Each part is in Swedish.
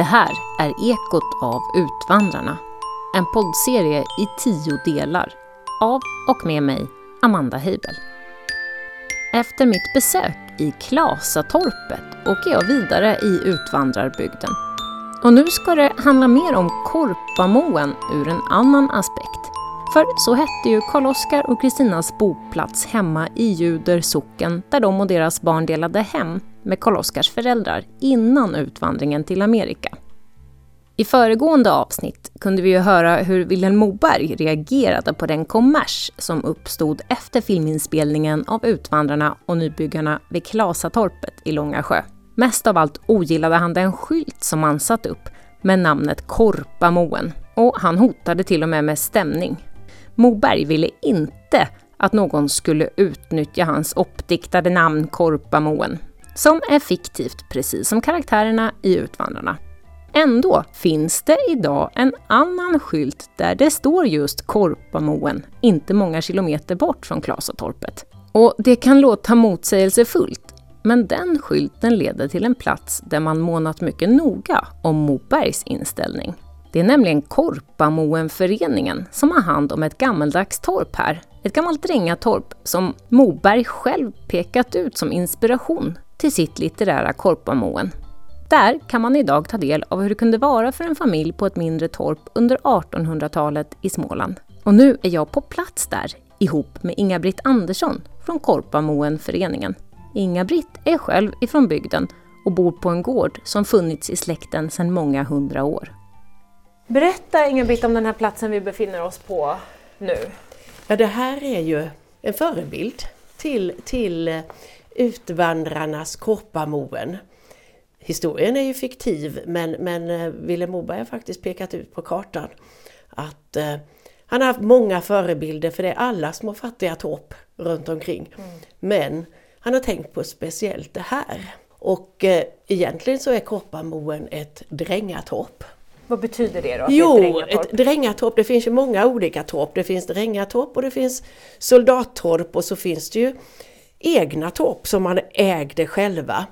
Det här är Ekot av Utvandrarna. En poddserie i tio delar av och med mig, Amanda Heibel. Efter mitt besök i Klasatorpet åker jag vidare i Utvandrarbygden. Och nu ska det handla mer om Korpamoen ur en annan aspekt. För så hette ju Karl-Oskar och Kristinas boplats hemma i Ljuder socken där de och deras barn delade hem med Karl-Oskars föräldrar innan utvandringen till Amerika. I föregående avsnitt kunde vi ju höra hur Vilhelm Moberg reagerade på den kommers som uppstod efter filminspelningen av Utvandrarna och nybyggarna vid Klasatorpet i Långasjö. Mest av allt ogillade han den skylt som man satt upp med namnet Korpamoen och han hotade till och med med stämning. Moberg ville inte att någon skulle utnyttja hans uppdiktade namn Korpamoen, som är fiktivt precis som karaktärerna i Utvandrarna. Ändå finns det idag en annan skylt där det står just Korpamoen, inte många kilometer bort från Klasatorpet. Och det kan låta motsägelsefullt, men den skylten leder till en plats där man månat mycket noga om Mobergs inställning. Det är nämligen Korpamoenföreningen som har hand om ett gammaldags torp här. Ett gammalt drängatorp som Moberg själv pekat ut som inspiration till sitt litterära Korpamoen. Där kan man idag ta del av hur det kunde vara för en familj på ett mindre torp under 1800-talet i Småland. Och nu är jag på plats där ihop med Inga-Britt Andersson från Korpamoenföreningen. Inga-Britt är själv ifrån bygden och bor på en gård som funnits i släkten sedan många hundra år. Berätta Inga-Britt om den här platsen vi befinner oss på nu. Ja, det här är ju en förebild till, till utvandrarnas Korpamoen. Historien är ju fiktiv men, men eh, Vilhelm Moberg har faktiskt pekat ut på kartan att eh, han har haft många förebilder för det är alla små fattiga torp runt omkring. Mm. Men han har tänkt på speciellt det här. Och eh, egentligen så är Korpamoen ett drängatorp. Vad betyder det då? Jo, ett drängatorp? ett drängatorp, det finns ju många olika torp. Det finns drängatorp och det finns soldattorp och så finns det ju egna torp som man ägde själva.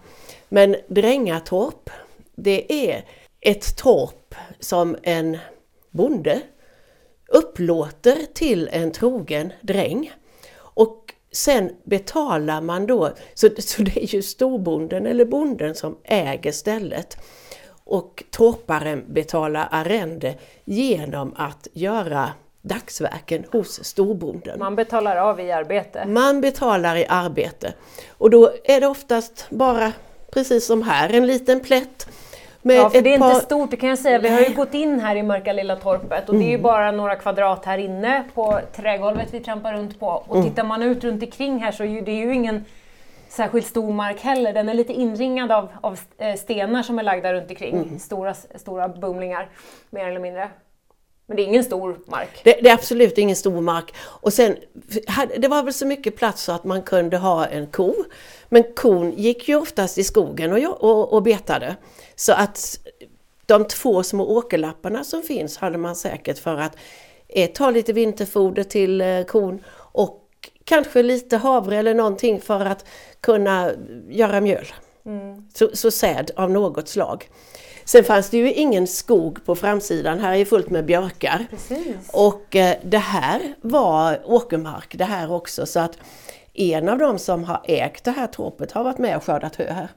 Men Drängatorp, det är ett torp som en bonde upplåter till en trogen dräng. Och sen betalar man då, så, så det är ju storbonden eller bonden som äger stället. Och torparen betalar arrende genom att göra dagsverken hos storbonden. Man betalar av i arbete? Man betalar i arbete. Och då är det oftast bara, precis som här, en liten plätt. ja, för det är par... inte stort, det kan jag säga. Vi har ju gått in här i mörka lilla torpet och mm. det är ju mm. bara några kvadrat här inne på trägolvet vi trampar runt på. Och mm. tittar man ut runt omkring här så är det ju ingen särskilt stor mark heller. Den är lite inringad av, av eh, stenar som är lagda runt omkring. Mm. Stora, stora bumlingar, mer eller mindre. Men det är ingen stor mark? Det, det, är absolut ingen stor mark. Och sen, det var väl så mycket plats så att man kunde ha en ko. Men kon gick ju oftast i skogen och, och, och betade. Så att de två små åkerlapparna som finns hade man säkert för att eh, ta lite vinterfoder till eh, kon och kanske lite havre eller någonting för att kunna göra mjöl. Mm. Så, så säd av något slag. Sen fanns det ju ingen skog på framsidan, här är fullt med björkar. Precis. Och eh, det här var åkermark det här också så att en av de som har ägt det här torpet har varit med och skördat hö här.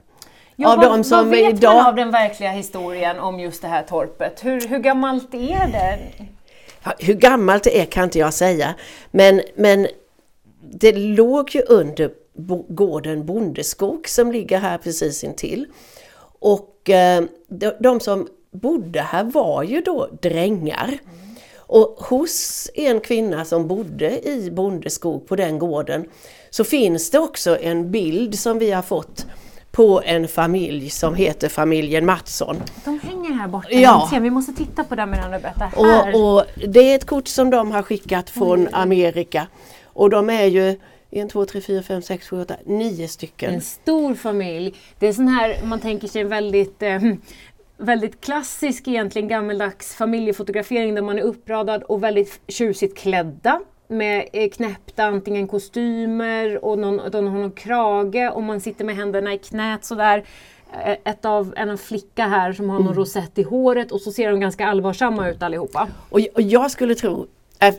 Jo, av vad, som vad vet idag... man av den verkliga historien om just det här torpet? Hur, hur gammalt är det? Ja, hur gammalt det är kan inte jag säga. Men, men det låg ju under gården Bondeskog som ligger här precis intill. Och eh, de, som bodde här var ju då drängar. Och hos en kvinna som bodde i Bondeskog på den gården så finns det också en bild som vi har fått på en familj som heter familjen Mattsson. De hänger här borta, ja. vi måste titta på det medan du berättar. Och, och, det är ett kort som de har skickat från Amerika. Och de är ju en, två, tre, fyra, fem, sex, sju, åtta, nio stycken. En stor familj. Det är sån här, man tänker sig väldigt eh, väldigt klassisk egentligen gammeldags familjefotografering där man är uppradad och väldigt tjusigt klädda med eh, knäppta antingen kostymer och någon, de har någon krage och man sitter med händerna i knät sådär. eh, ett av, en flicka här som har någon rosett i håret och så ser de ganska allvarsamma ut allihopa. Och, jag skulle tro,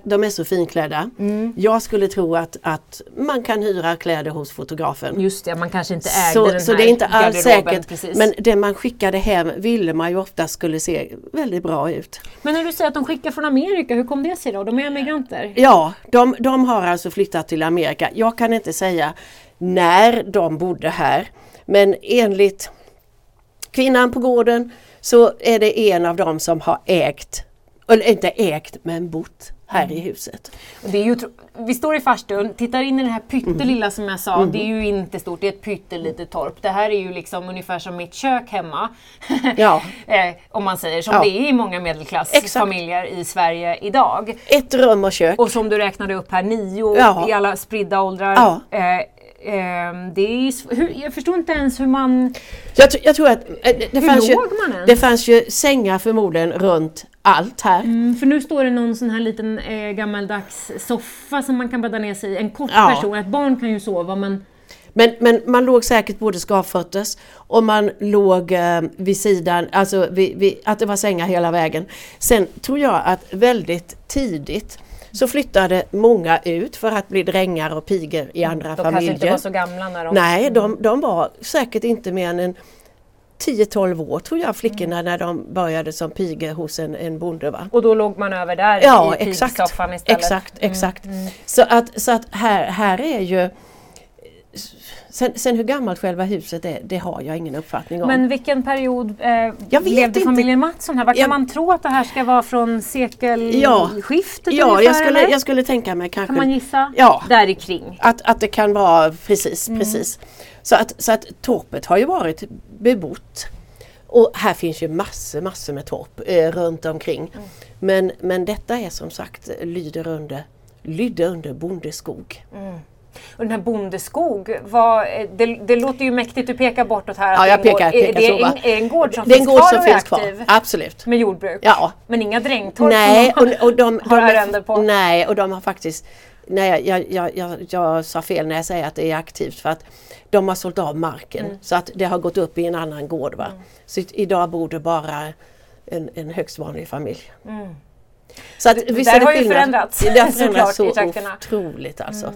de är så finklädda, Mm. jag skulle tro att, att man kan hyra kläder hos fotografen. Just det, man kanske inte ägde Så, den så här det är inte alls säkert. Precis. Men det man skickade hem ville man ju ofta skulle se väldigt bra ut. Men när du säger att de skickar från Amerika, hur kom det sig då? De är emigranter? Ja, de, de har alltså flyttat till Amerika. Jag kan inte säga när de bodde här. Men enligt kvinnan på gården så är det en av dem som har ägt, eller inte ägt men bott här i huset. Det är ju, vi står i farstun, tittar in i det här pyttelilla som jag sa, det är ju inte stort, det är ett pyttelitet torp. Det här är ju liksom ungefär som mitt kök hemma. Ja. eh, om man säger, som Ja. det är i många medelklassfamiljer i Sverige idag. Ett rum och kök. Och som du räknade upp här, nio Ja. i alla spridda åldrar. Ja. Eh, ehm, det är, hur, jag förstår inte ens hur man... Jag, jag tror att eh, det, det, fanns ju, man ens? det fanns ju sängar förmodligen runt allt här. Mm, för nu står det någon sån här liten eh, gammaldags soffa som man kan bädda ner sig i. En kort Ja. person, ett barn kan ju sova men Men, men man låg säkert både skavfötters och man låg eh, vid sidan, alltså vid, vid, att det var sängar hela vägen. Sen tror jag att väldigt tidigt så flyttade många ut för att bli drängar och pigor i andra de kanske familjer. inte var så gamla när de... Nej, de, de var säkert inte mer än en 10-12 år tror jag flickorna när de började som pigor hos en, en bonde. Va? Och då låg man över där Ja, i exakt. pigsoffan istället. Exakt, exakt. Så att, så att här, här är ju... Sen, sen hur gammalt själva huset är, det har jag ingen uppfattning om. Men vilken period eh, levde familjen Mattsson här? Vad kan Jag- man tro att det här ska vara från Ja. sekelskiftet ja, ungefär? jag skulle, eller? jag skulle tänka mig kanske Kan man gissa? Ja. Där kring. att, att det kan vara precis, Mm. precis. Så att, så att torpet har ju varit bebott. Och här finns ju massor, massor med torp eh, runt omkring. Mm. Men, men detta är som sagt lyder under, lydde under bondeskog. Och den här Bondeskog, vad, eh, det, det låter ju mäktigt, du pekar bortåt här. Ja, är jag en gård. pekar, är, pekar det så, en, va? är en gård som Det är en finns gård kvar som är finns kvar, aktiv? absolut. Med jordbruk? Ja. Men inga drängtorp Nej, de och, och de, har de, på? nej, och de har faktiskt Nej, jag, jag, jag, jag, sa fel när jag säger att det är aktivt för att de har sålt av marken Mm. så att det har gått upp i en annan gård. Va? Så i- idag bor det bara en, en högst vanlig familj. Så att, Det- visst där är det har ju förändrats, Det har förändrats så. Mm. otroligt alltså.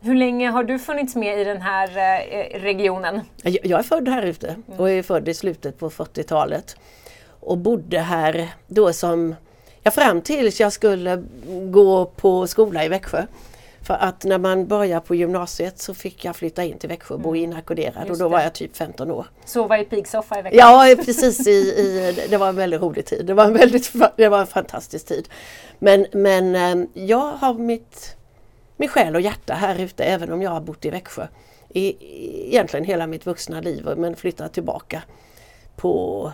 Hur länge har du funnits med i den här eh, regionen? Jag, jag är född här ute och är född i slutet på 40-talet. Och bodde här då som, ja fram tills jag skulle gå på skola i Växjö. För att när man börjar på gymnasiet så fick jag flytta in till Växjö och bo inackorderad och Mm. Då var jag typ 15 år. Sova i pigsoffa i veckan? Ja precis, i, i, det var en väldigt rolig tid. Det var en, väldigt, det var en fantastisk tid. Men, men eh, jag har mitt, min själ och hjärta här ute även om jag har bott i Växjö. I, i, egentligen hela mitt vuxna liv men flyttat tillbaka på,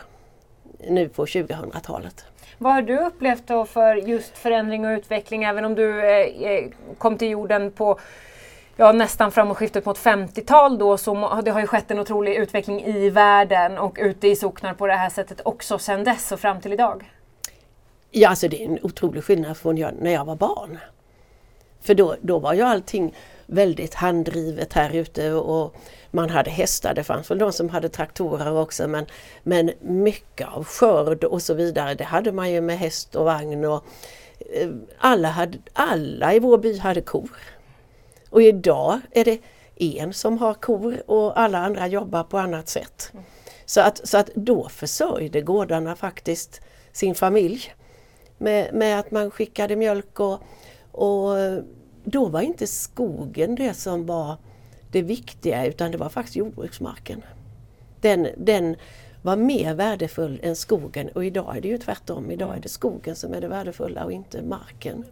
nu på 2000-talet. Vad har du upplevt då för just förändring och utveckling även om du eh, eh kom till jorden på ja, nästan framåtskiftet mot 50-tal då så det har ju skett en otrolig utveckling i världen och ute i socknar på det här sättet också sedan dess och fram till idag. Ja, alltså det är en otrolig skillnad från jag, när jag var barn. För då, då var ju allting väldigt handdrivet här ute och man hade hästar. Det fanns väl de som hade traktorer också men, men mycket av skörd och så vidare det hade man ju med häst och vagn. Och, eh, alla, hade, alla i vår by hade kor. Och idag är det en som har kor och alla andra jobbar på annat sätt. Så att, så att då försörjde gårdarna faktiskt sin familj med, med att man skickade mjölk och, och då var inte skogen det som var det viktiga utan det var faktiskt jordbruksmarken. Den, den var mer värdefull än skogen och idag är det ju tvärtom. Idag är det skogen som är det värdefulla och inte marken.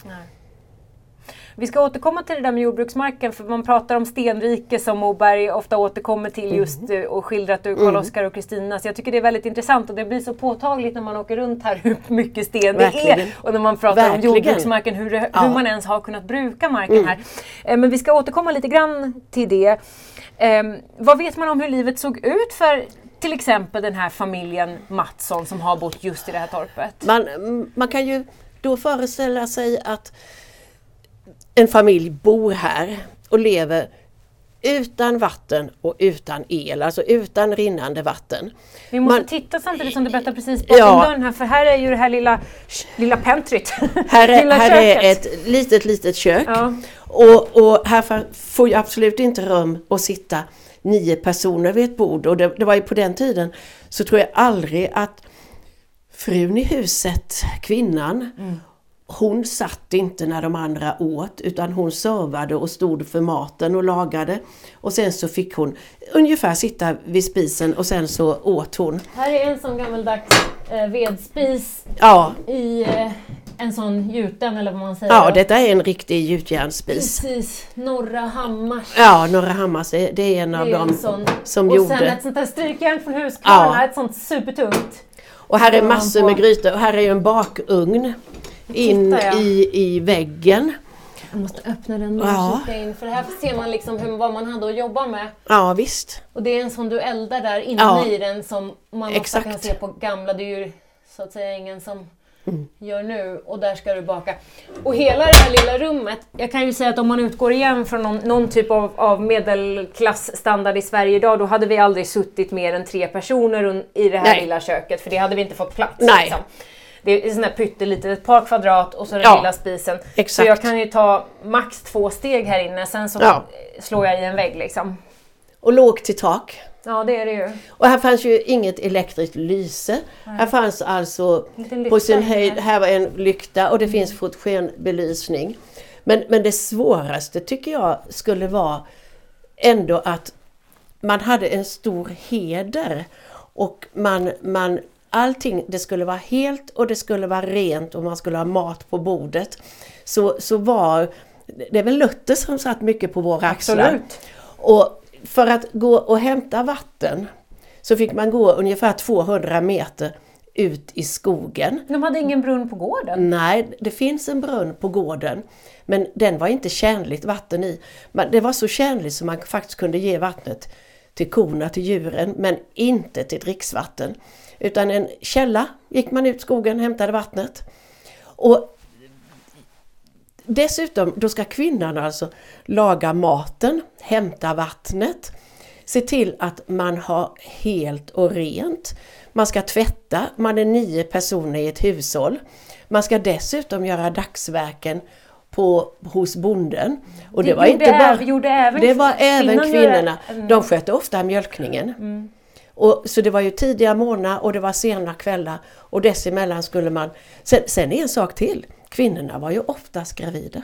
Vi ska återkomma till det där med jordbruksmarken för man pratar om stenrike som Moberg ofta återkommer till just eh, och skildrat ur Karl-Oskar och Kristina. Så jag tycker det är väldigt intressant och det blir så påtagligt när man åker runt här hur mycket sten det Verkligen. är. Och när man pratar Verkligen. om jordbruksmarken, hur, det, Ja. hur man ens har kunnat bruka marken här. Eh, Men vi ska återkomma lite grann till det. Eh, vad vet man om hur livet såg ut för till exempel den här familjen Mattsson som har bott just i det här torpet? Man, man kan ju då föreställa sig att en familj bor här och lever utan vatten och utan el, alltså utan rinnande vatten. Vi måste Man- titta samtidigt som du berättar precis bakom Ja. dörren här, för här är ju det här lilla, lilla pentryt. Här är, lilla här är ett litet, litet kök. Ja. Och, och här får ju absolut inte rum att sitta nio personer vid ett bord. Och det, det var ju på den tiden så tror jag aldrig att frun i huset, kvinnan, hon satt inte när de andra åt utan hon servade och stod för maten och lagade. Och sen så fick hon ungefär sitta vid spisen och sen så åt hon. Här är en sån gammaldags eh, vedspis Ja, i eh, en sån gjuten eller vad man säger. ja då. detta är en riktig gjutjärnsspis. Precis, Norra Hammars. Ja, Norra Hammars, det det är en av är en dem sån. som och gjorde. sen ett sånt där strykjärn från Husqvarna, Ja. ett sånt supertungt. Och här är massor med grytor och här är ju en bakugn in i, i väggen. Jag måste öppna den och Ja. kika in för här ser man liksom hur, vad man hade att jobba med. Ja visst. Och det är en sån du eldar där inne Ja. i den som man ofta kan se på gamla, det är ju så att säga ingen som Mm. gör nu och där ska du baka. Och hela det här lilla rummet, jag kan ju säga att om man utgår igen från någon, någon typ av, av medelklassstandard i Sverige idag, då hade vi aldrig suttit mer än tre personer i det här Nej. lilla köket för det hade vi inte fått plats. Nej. Liksom. Det är sån här pyttelitet, ett par kvadrat och så den Ja. lilla spisen. Så Exakt. jag kan ju ta max två steg här inne, sen så Ja. slår jag i en vägg liksom. Och lågt till tak. Ja, det är det ju. Och här fanns ju inget elektriskt lyse. Här fanns alltså på sin höjd, här var en lykta och det finns fotogenbelysning. Men, men det svåraste tycker jag skulle vara ändå att man hade en stor heder och man, man allting, det skulle vara helt och det skulle vara rent och man skulle ha mat på bordet. Så, så var, det är väl Luther som satt mycket på våra axlar. Absolut. Och för att gå och hämta vatten så fick man gå ungefär 200 meter ut i skogen. De hade ingen brunn på gården. Nej, det finns en brunn på gården. Men den var inte tjänligt vatten i. Men det var så tjänligt som man faktiskt kunde ge vattnet till korna, till djuren, men inte till dricksvatten. Utan en källa gick man ut skogen, hämtade vattnet. Och Dessutom, då ska kvinnan alltså laga maten, hämta vattnet, se till att man har helt och rent. Man ska tvätta, man är nio personer i ett hushåll. Man ska dessutom göra dagsverken på, hos bonden. Och det, Det var inte bara, även- det var även kvinnorna. Mm. De skötte ofta mjölkningen. Och, så det var ju tidiga morgnar och det var sena kvällar och dessemellan skulle man... Sen, sen är en sak till. Kvinnorna var ju oftast gravida.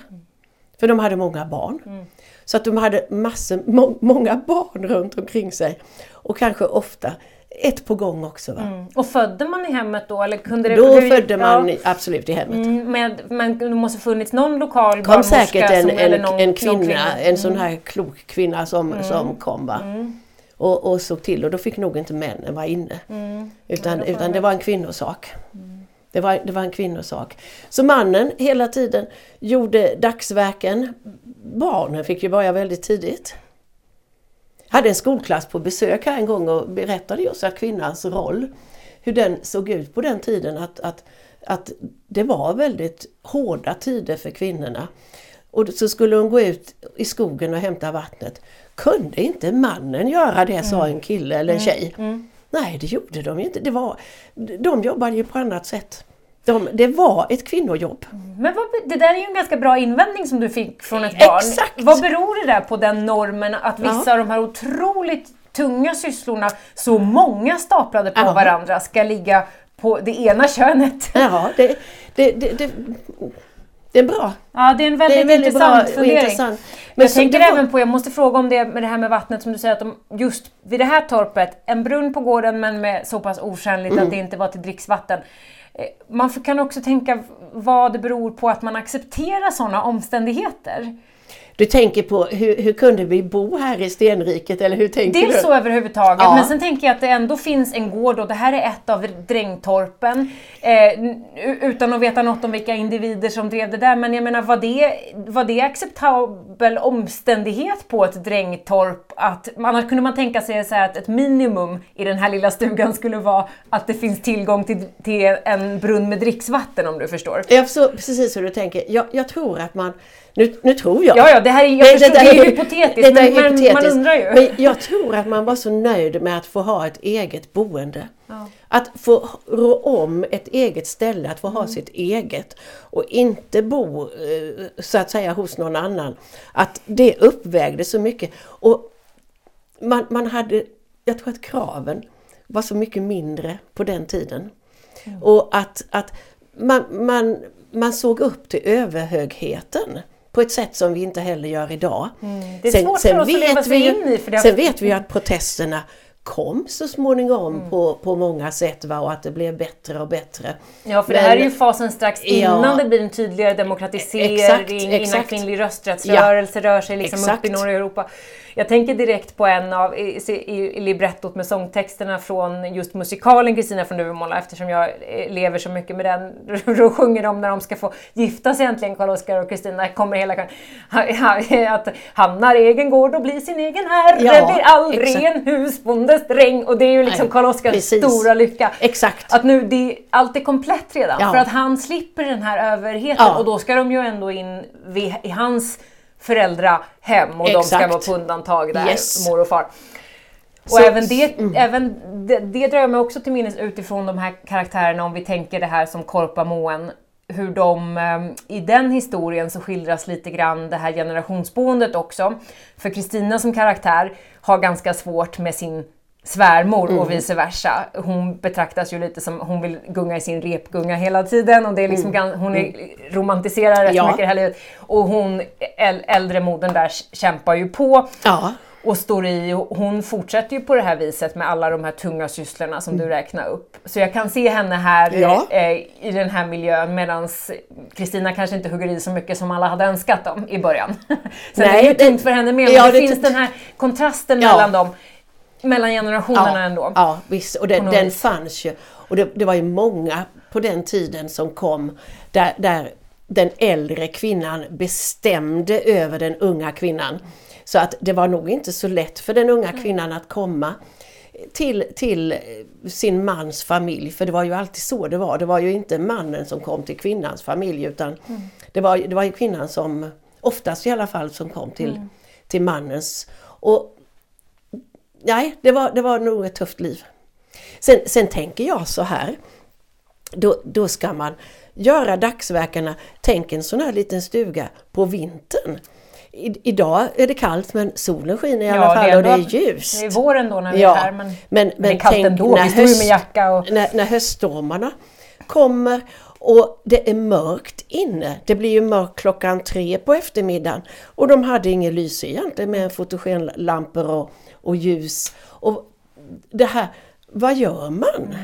För de hade många barn. Så att de hade massor, må, många barn runt omkring sig. Och kanske ofta ett på gång också. Va? Och födde man i hemmet då? Eller kunde det, Då hur- födde man ja. absolut i hemmet. Mm, med, men det måste funnits någon lokal kom barnmorska säkert en, som, en, någon, en någon kvinna, en sån Mm. här klok kvinna som, som kom. Va? Och, och såg till och då fick nog inte männen vara inne. Mm. Utan, utan jag- det var en kvinnosak. Det var, det var en kvinnosak. Så mannen hela tiden gjorde dagsverken. Barnen fick ju börja väldigt tidigt. hade en skolklass på besök här en gång och berättade just att kvinnans roll, hur den såg ut på den tiden. Att, att, att det var väldigt hårda tider för kvinnorna. Och så skulle hon gå ut i skogen och hämta vattnet. Kunde inte mannen göra det, sa en kille eller en tjej. Nej, det gjorde de inte. Det var, de jobbade ju på annat sätt. De, det var ett kvinnojobb. Men vad, det där är ju en ganska bra invändning som du fick från ett barn. Exakt. Vad beror det där på den normen att vissa Ja. av de här otroligt tunga sysslorna, så många staplade på Ja. varandra, ska ligga på det ena könet? Ja, det, det, det, det, är bra. Ja, det är en Det väldigt är väldigt bra intressant fundering. intressant. Men jag tänker var- även på, jag måste fråga om det med det här med vattnet som du säger att de, just vid det här torpet, en brunn på gården men med så pass otjänligt Mm. att det inte var till dricksvatten. Eh, Man kan också tänka vad det beror på att man accepterar sådana omständigheter. Du tänker på hur, hur kunde vi bo här i stenriket eller hur tänker Dels du? så överhuvudtaget, Ja. men sen tänker jag att det ändå finns en gård och det här är ett av drängtorpen. Eh, utan att veta något om vilka individer som drev det där, men jag menar var det, var det acceptabel omständighet på ett drängtorp? Att, annars kunde man tänka sig så att ett minimum i den här lilla stugan skulle vara att det finns tillgång till, till en brunn med dricksvatten om du förstår. Jag förstår precis hur du tänker. Jag, jag tror att man Nu, nu tror jag. Ja, ja, det här är, jag förstår, detta det är hypotetiskt, men, men man hypotetiskt. undrar ju. Men jag tror att man var så nöjd med att få ha ett eget boende. Ja. Att få rå om ett eget ställe, att få ha sitt eget och inte bo eh, så att säga hos någon annan. Att det uppvägde så mycket. Och man, man hade, jag tror att kraven var så mycket mindre på den tiden. Och att, att man, man, man såg upp till överhögheten på ett sätt som vi inte heller gör idag. Det är svårt för oss att leva sig ju, in i, för det sen vet vi att protesterna kom så småningom Mm. på, på många sätt va? och att det blev bättre och bättre. Ja, för Men- det här är ju fasen strax Ja. innan det blir en tydligare demokratisering, Exakt, innan exakt. kvinnlig rösträttsrörelse rör sig liksom upp i norra Europa. Jag tänker direkt på en av i, i, i librettot med sångtexterna från just musikalen Kristina från Duvemåla eftersom jag eh, lever så mycket med den. Då sjunger de när de ska få gifta sig äntligen, Karl-Oskar och Kristina, kommer hela Att han har egen gård och blir sin egen herre, Ja, blir en husbondes dräng. Och det är ju liksom Karl-Oskars stora lycka. Exakt. Att nu, det, allt är komplett redan. Ja. För att han slipper den här överheten Ja. och då ska de ju ändå in vid, i hans föräldrahem och de ska Exakt. vara på undantag där, Yes. mor och far. Och Så- även, det, även det, det drar jag mig också till minnes utifrån de här karaktärerna om vi tänker det här som Korpa Moen hur de, eh, i den historien så skildras lite grann det här generationsboendet också. För Kristina som karaktär har ganska svårt med sin svärmor Mm. och vice versa. Hon betraktas ju lite som, hon vill gunga i sin repgunga hela tiden och det är liksom, gan- hon är, romantiserar rätt Mm. Ja. mycket det här livet. Och hon, äl, äldre modern där kämpar ju på Ja, och står i. och Hon fortsätter ju på det här viset med alla de här tunga sysslorna som du räknar upp. Så jag kan se henne här Mm. Ja. eh, i den här miljön medan Kristina kanske inte hugger i så mycket som alla hade önskat dem i början. Sen Nej, är det ju det- tungt för henne med, men det, det- finns den här kontrasten mellan dem, mellan generationerna ändå. Ja, visst. Och den, den fanns ju. Och det, det var ju många på den tiden som kom där, där den äldre kvinnan bestämde över den unga kvinnan. Så att det var nog inte så lätt för den unga kvinnan att komma till, till sin mans familj, för det var ju alltid så det var. Det var ju inte mannen som kom till kvinnans familj utan det, var, det var ju kvinnan som, oftast i alla fall, som kom till, till mannens. Och nej, det var, det var nog ett tufft liv. Sen, sen tänker jag så här, då, då ska man göra dagsverkarna, tänk en sån här liten stuga på vintern. I, idag är det kallt men solen skiner i alla Ja, fall det och det är ljust. Det är våren då när vi Ja, är här, men, men, det är kallt tänk ändå. när Vi står ju höst- med jacka och... när, när höststormarna kommer och det är mörkt inne. Det blir ju mörkt klockan tre på eftermiddagen och de hade ingen lyse egentligen med fotogenlampor och, och ljus. Och det här, vad gör man?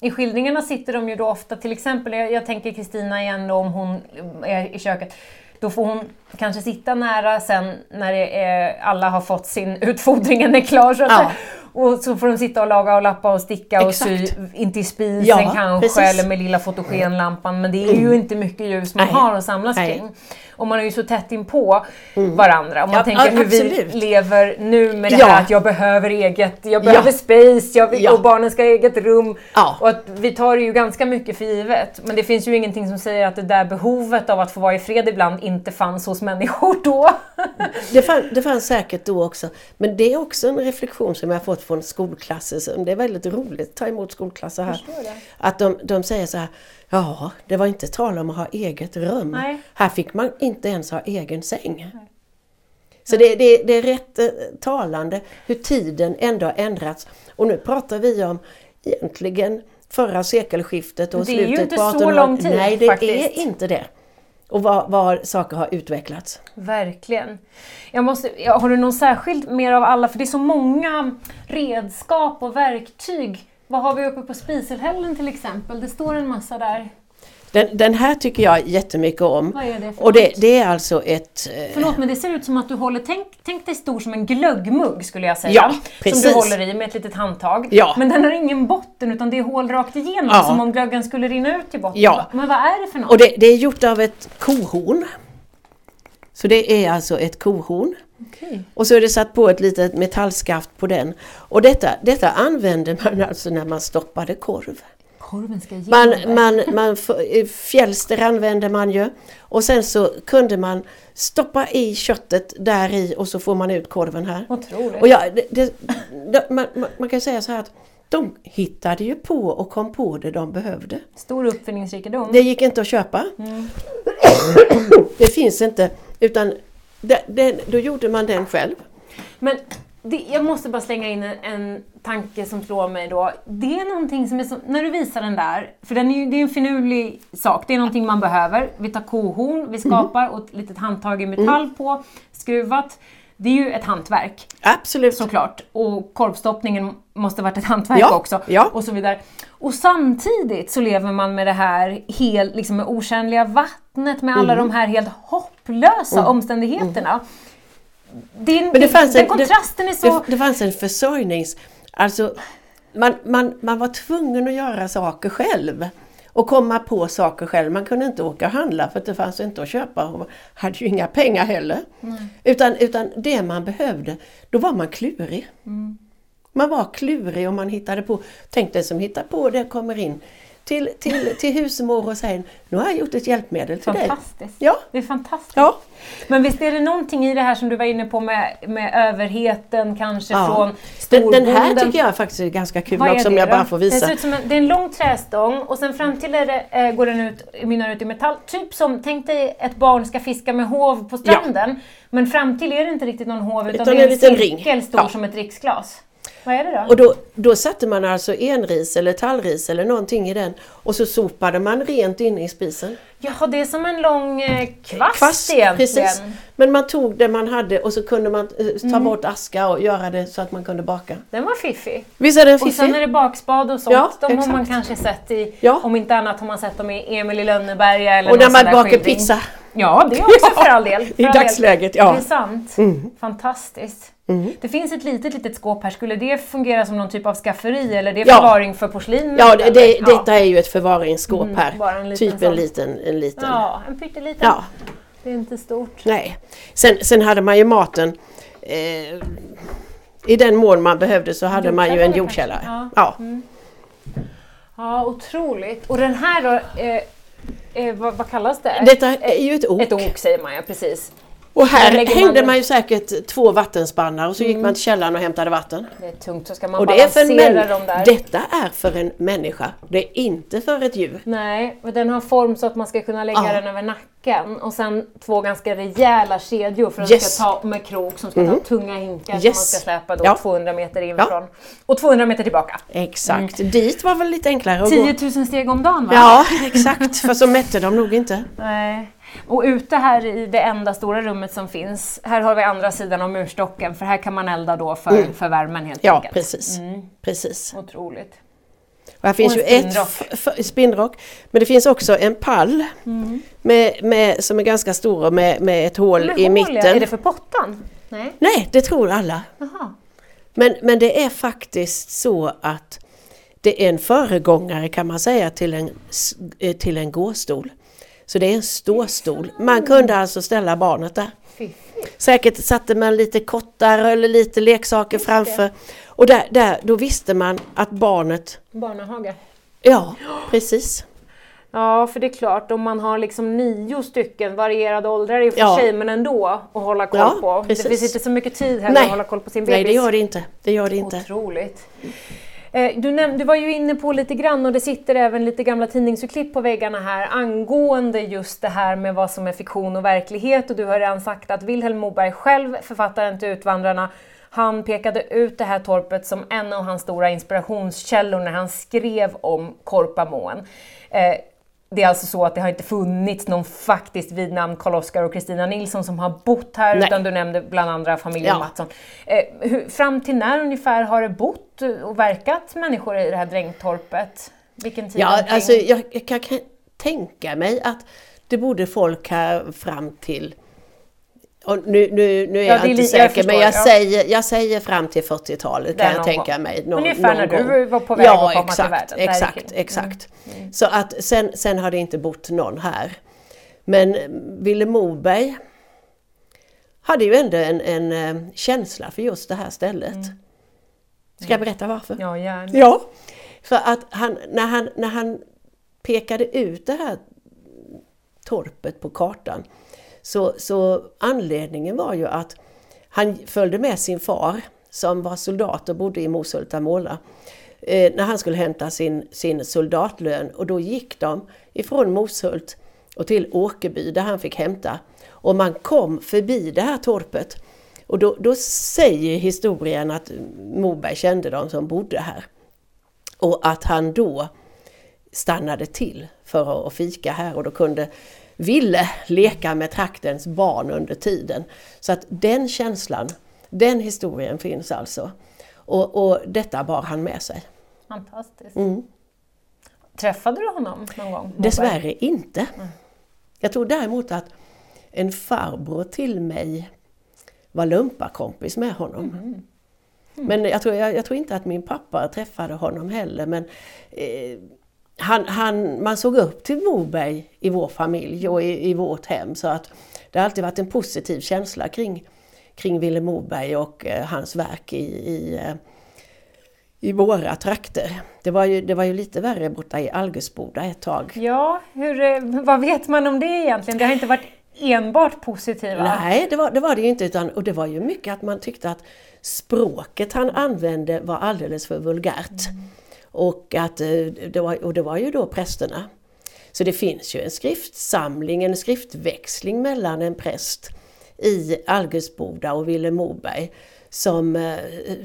I skildringarna sitter de ju då ofta, till exempel, jag, jag tänker Kristina igen då, om hon är i köket. Då får hon kanske sitta nära sen när är, alla har fått sin utfodringen är klar så Ja. Och så får de sitta och laga och lappa och sticka och sy, Exakt. inte i spisen Ja, kanske, precis. eller med lilla fotogenlampan. Men det är ju inte mycket ljus man Nej. har att samlas Nej. kring. Och man är ju så tätt inpå varandra. Om man Ja, tänker ja, hur vi lever nu med det här att jag behöver eget, jag behöver space, jag och barnen ska ha eget rum. Och att vi tar det ju ganska mycket för givet. Men det finns ju ingenting som säger att det där behovet av att få vara i fred ibland inte fanns hos människor då. Det, fann, det fanns säkert då också. Men det är också en reflektion som jag har fått från skolklasser. Så Det är väldigt roligt att ta emot skolklasser här. Att de, de säger så här, ja det var inte tal om att ha eget rum. Nej. Här fick man inte ens ha egen säng. Så det, det, det är rätt eh, talande hur tiden ändå har ändrats. Och nu pratar vi om egentligen förra sekelskiftet och Det är ju slutet inte på så 1800 lång tid, Nej, det faktiskt. är inte det. Och var, var saker har utvecklats. Verkligen. Jag måste, har du någon särskild mer av alla? För det är så många redskap och verktyg. Vad har vi uppe på spiselhällen till exempel? Det står en massa där. Den, den här tycker jag jättemycket om. Vad är det för Och det, det är alltså ett... eh, Förlåt men det ser ut som att du håller, tänk, tänk dig stor som en glöggmugg skulle jag säga. Ja, Som precis. du håller i med ett litet handtag. Ja. Men den har ingen botten utan det är hål rakt igenom Ja. som om glöggen skulle rinna ut i botten. Ja. Men vad är det för något? Och det, det är gjort av ett kohorn. Så det är alltså ett kohorn. Okej. Och så är det satt på ett litet metallskaft på den. Och detta, detta använde man alltså när man stoppade korv. Korven ska ge Man, man, man, fjälster använde man ju. Och sen så kunde man stoppa i köttet där i och så får man ut korven här. Otroligt. Och ja, det, det, det, man, man, kan säga så här att de hittade ju på och kom på det de behövde. Stor uppfinningsrikedom. Det gick inte att köpa. Mm. Det finns inte. Utan det, då gjorde man den själv. Men det, jag måste bara slänga in en, en tanke som slår mig då. Det är någonting som är så, när du visar den där, för den är det är en finurlig sak, det är någonting man behöver. Vi tar kohorn, vi skapar och ett litet handtag i metall på, skruvat. Det är ju ett hantverk Absolut. såklart. Och korvstoppningen måste varit ett hantverk Ja, också. ja. Och så vidare. Och samtidigt så lever man med det här helt, liksom med otjänliga vattnet, med Mm. alla de här helt hopplösa omständigheterna. Din, Men det fanns den en- kontrasten är så... Det, det fanns en försörjnings... Alltså, man, man, man var tvungen att göra saker själv. Och komma på saker själv. Man kunde inte åka och handla för det fanns inte att köpa. Och man hade ju inga pengar heller. Utan, utan det man behövde, då var man klurig. Man var klurig och man hittade på. Tänk den som hittar på det kommer in till, till, till husmor och säger Nu har jag gjort ett hjälpmedel till dig. Ja. Det är fantastiskt. Ja. Men visst är det någonting i det här som du var inne på med, med överheten kanske Ja. från Den, storbonden? den här tycker jag faktiskt är ganska kul Vad är också om det jag då? bara får Det, visa. ser ut som en, det är en lång trästång och sen fram till det, eh, går den ut, mynnar ut i metall. Typ som, tänk dig ett barn ska fiska med hov på stranden. Men fram till är det inte riktigt någon hov utan, Utan det är en en liten ring. cirkel stor Ja. som ett dricksglas. Vad är det då? Och då, då satte man alltså enris eller tallris eller någonting i den och så sopade man rent inne i spisen. Jaha, det är som en lång eh, kvast, Kvast, egentligen. precis. Men man tog det man hade och så kunde man eh, ta Mm. bort aska och göra det så att man kunde baka. Den var fiffig. Visst är den Och sen fiffig? är det bakspad och sånt. Ja, De har exakt. man kanske sett i, Ja. om inte annat har man sett dem i Emil i Lönneberga eller Och när man bakar skildring. pizza. Ja, det är också för all del. För I all del. dagsläget, ja. Det är sant. Fantastiskt. Det finns ett litet, litet skåp här. Skulle det fungera som någon typ av skafferi eller är det Ja. förvaring för porslin? Ja, det, det, eller? detta är ju ett förvaringsskåp här. Mm, bara en liten typ en liten, en liten. Ja, en pytteliten. Ja. Det är inte stort. Nej. Sen, sen hade man ju maten eh, i den mån man behövde så hade man ju en Jordkällare kanske? Ja. Ja, otroligt. Och den här då, eh, eh, vad, vad kallas det? Detta är ju ett ok. Ett ok säger man ja, precis. Och här man hängde man ju säkert två vattenspannar och så gick man till källaren och hämtade vatten. Det är tungt, så ska man Och det är för en dem där. Detta är för en människa, det är inte för ett djur. Nej, och den har form så att man ska kunna lägga Ja. den över nacken. Och sen två ganska rejäla kedjor för att Yes. ska ta med krok som ska ta tunga hinkar som man Yes. ska släpa då Ja. 200 meter inifrån. Och 200 meter tillbaka. Exakt, dit var väl lite enklare att 10 gå. 000 steg om dagen va? Ja, exakt, för så mätte de nog inte. Nej. Och ute här i det enda stora rummet som finns, här har vi andra sidan av murstocken för här kan man elda då för, för värmen helt Mm. Ja, enkelt. precis. precis. Otroligt. Och här finns Och ju ett spinnrock. Men det finns också en pall Mm. med, med, som är ganska stor och med, med ett hål Med i hål, ja. mitten. Är det för pottan? Nej. Nej, det tror alla. Jaha. Men, men det är faktiskt så att det är en föregångare kan man säga till en, eh, till en gåstol. Så det är en ståstol. Man kunde alltså ställa barnet där. Säkert satte man lite kottar eller lite leksaker framför. Och där, där, då visste man att barnet, Barnahage. ja precis. Ja, för det är klart om man har liksom nio stycken varierade åldrar i och för Ja. sig, men ändå att hålla koll Ja, på. precis. Det finns inte så mycket tid här Nej. att hålla koll på sin Nej, bebis. det gör det inte. Det gör det inte. Otroligt. Eh, du, näm- du var ju inne på lite grann och det sitter även lite gamla tidningsurklipp på väggarna här angående just det här med vad som är fiktion och verklighet och du har redan sagt att Vilhelm Moberg själv, författaren till Utvandrarna, han pekade ut det här torpet som en av hans stora inspirationskällor när han skrev om Korpamoen. Eh, det är alltså så att det har inte funnits någon faktiskt vid namn Karl-Oskar och Kristina Nilsson som har bott här, Nej. utan du nämnde bland andra familjen Ja. Mattsson. Eh, hur, fram till när ungefär har det bott och verkat människor i det här drängtorpet? Vilken tid Ja, alltså jag, jag kan, kan tänka mig att det bodde folk här fram till och nu, nu, nu är Ja, jag är inte li- jag säker förstår, men jag, ja. säger, jag säger fram till 40-talet Där kan jag någon tänka gång. mig. Nå- Ungefär när någon du gång. var på väg ja, att komma till exakt, världen, där Exakt. Mm. exakt. Så att sen, sen har det inte bott någon här. Men Ville Moberg hade ju ändå en, en eh, känsla för just det här stället. Ska jag berätta varför? Ja, gärna. Ja, För att han, när, han, när han pekade ut det här torpet på kartan så, så anledningen var ju att han följde med sin far som var soldat och bodde i Mosultamola eh, när han skulle hämta sin, sin soldatlön och då gick de ifrån Moshult och till Åkerby där han fick hämta. Och man kom förbi det här torpet och då, då säger historien att Moberg kände de som bodde här. Och att han då stannade till för att fika här och då kunde ville leka med traktens barn under tiden. Så att den känslan, den historien finns alltså. Och, och detta bar han med sig. Fantastiskt. Mm. Träffade du honom någon gång? Dessvärre inte. Mm. Jag tror däremot att en farbror till mig var lumparkompis med honom. Mm. Mm. Men jag tror, jag, jag tror, inte att min pappa träffade honom heller. Men eh, han, han, man såg upp till Moberg i vår familj och i, i, vårt hem. Så att det har alltid varit en positiv känsla kring, kring Ville Moberg och eh, hans verk i, i, eh, i våra trakter. Det var, ju, det var ju lite värre borta i Algusboda ett tag. Ja, hur, eh, vad vet man om det egentligen? Det har inte varit enbart positiva? Nej, det var det, var det inte. Utan, och det var ju mycket att man tyckte att språket han använde var alldeles för vulgärt. Mm. Och, att, eh, det var, och det var ju då prästerna. Så det finns ju en skriftsamling, en skriftväxling mellan en präst i Algusboda och Ville Moberg. Som, eh,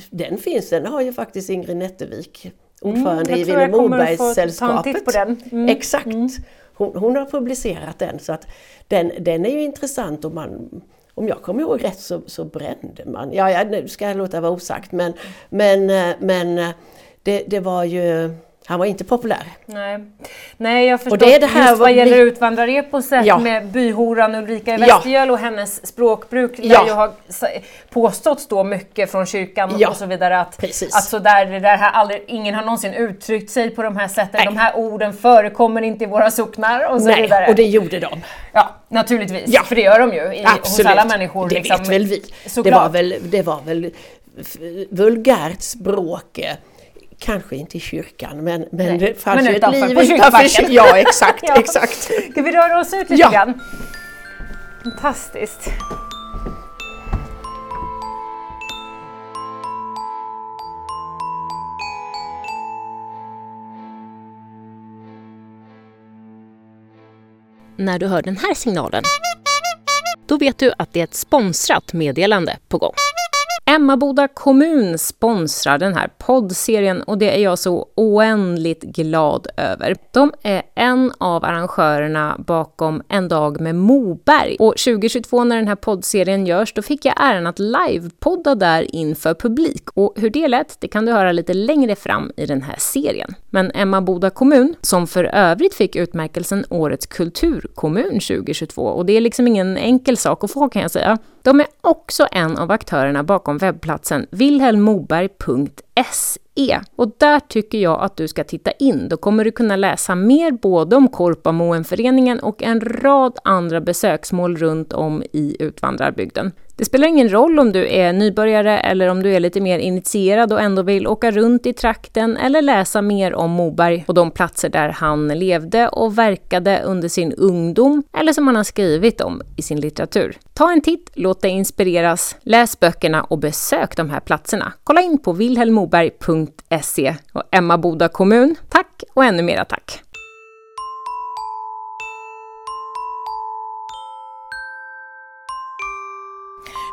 den finns, den har ju faktiskt Ingrid Nättervik, ordförande mm, i Ville Mobergssällskapet. Mm. Exakt! Mm. Hon, hon, har publicerat den så att den, den är ju intressant och man om jag kommer ihåg rätt så, så brände man, ja, ja nu ska jag låta vara osagt men, men, eh, men det, det var ju han var inte populär. Nej, Nej jag förstår. Och det är det här Just vad gäller utvandrareposet ja. med byhoran Ulrika i Västergöl ja. och hennes språkbruk ja. där ju har påståtts då mycket från kyrkan ja. och så vidare att, Precis. att så där, det där här aldrig, ingen har någonsin uttryckt sig på de här sätten. Nej. De här orden förekommer inte i våra socknar och så Nej, vidare. och det gjorde de. Ja, naturligtvis. Ja. För det gör de ju i, hos alla människor. Det liksom. vet väl vi. Det var väl, det var väl vulgärt språk Kanske inte i kyrkan men, men det fanns ju ett liv utanför kyrkan. Ja exakt, ja. exakt. Ska vi röra oss ut lite ja. grann? Fantastiskt. När du hör den här signalen, då vet du att det är ett sponsrat meddelande på gång. Emmaboda kommun sponsrar den här poddserien och det är jag så oändligt glad över. De är en av arrangörerna bakom En dag med Moberg. Och 2022 när den här poddserien görs, då fick jag äran att livepodda där inför publik. Och hur det lät, det kan du höra lite längre fram i den här serien. Men Emmaboda kommun, som för övrigt fick utmärkelsen Årets kulturkommun 2022, och det är liksom ingen enkel sak att få kan jag säga, de är också en av aktörerna bakom webbplatsen wilhelmmoberg.se och där tycker jag att du ska titta in. Då kommer du kunna läsa mer både om Korpamoenföreningen och en rad andra besöksmål runt om i utvandrarbygden. Det spelar ingen roll om du är nybörjare eller om du är lite mer initierad och ändå vill åka runt i trakten eller läsa mer om Moberg och de platser där han levde och verkade under sin ungdom eller som han har skrivit om i sin litteratur. Ta en titt, låt dig inspireras, läs böckerna och besök de här platserna. Kolla in på vilhelmoberg.se och Emma Boda kommun, tack och ännu mera tack!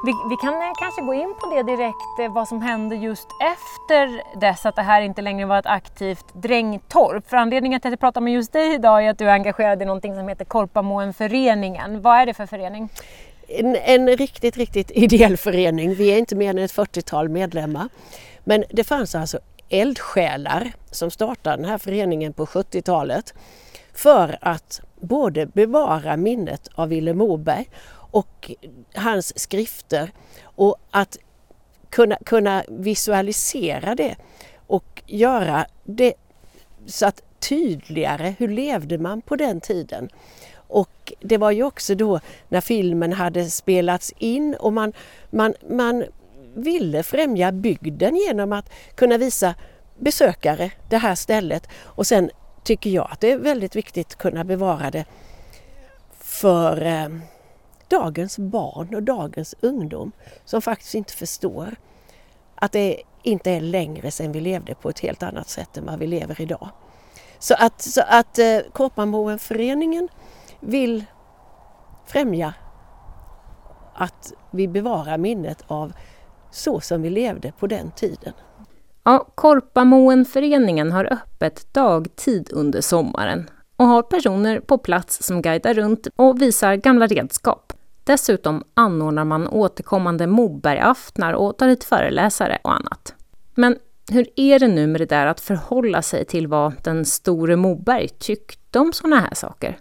Vi, vi, kan eh, kanske gå in på det direkt, eh, vad som hände just efter dess att det här inte längre var ett aktivt drängtorp. För anledningen till att jag pratar med just dig idag är att du är engagerad i någonting som heter Korpamoenföreningen. Vad är det för förening? En, en riktigt, riktigt ideell förening. Vi är inte mer än ett 40-tal medlemmar. Men det fanns alltså eldsjälar som startade den här föreningen på 70-talet för att både bevara minnet av Ville Moberg och hans skrifter och att kunna, kunna visualisera det och göra det så att tydligare, hur levde man på den tiden? Och det var ju också då när filmen hade spelats in och man, man, man ville främja bygden genom att kunna visa besökare det här stället och sen tycker jag att det är väldigt viktigt att kunna bevara det för eh, dagens barn och dagens ungdom som faktiskt inte förstår att det inte är längre sedan vi levde på ett helt annat sätt än vad vi lever idag. Så att, så att eh, Korpamoenföreningen vill främja att vi bevarar minnet av så som vi levde på den tiden. Ja, Korpamoenföreningen har öppet dagtid under sommaren och har personer på plats som guidar runt och visar gamla redskap. Dessutom anordnar man återkommande Mobergaftnar och tar hit föreläsare och annat. Men hur är det nu med det där att förhålla sig till vad den store Moberg tyckte om sådana här saker?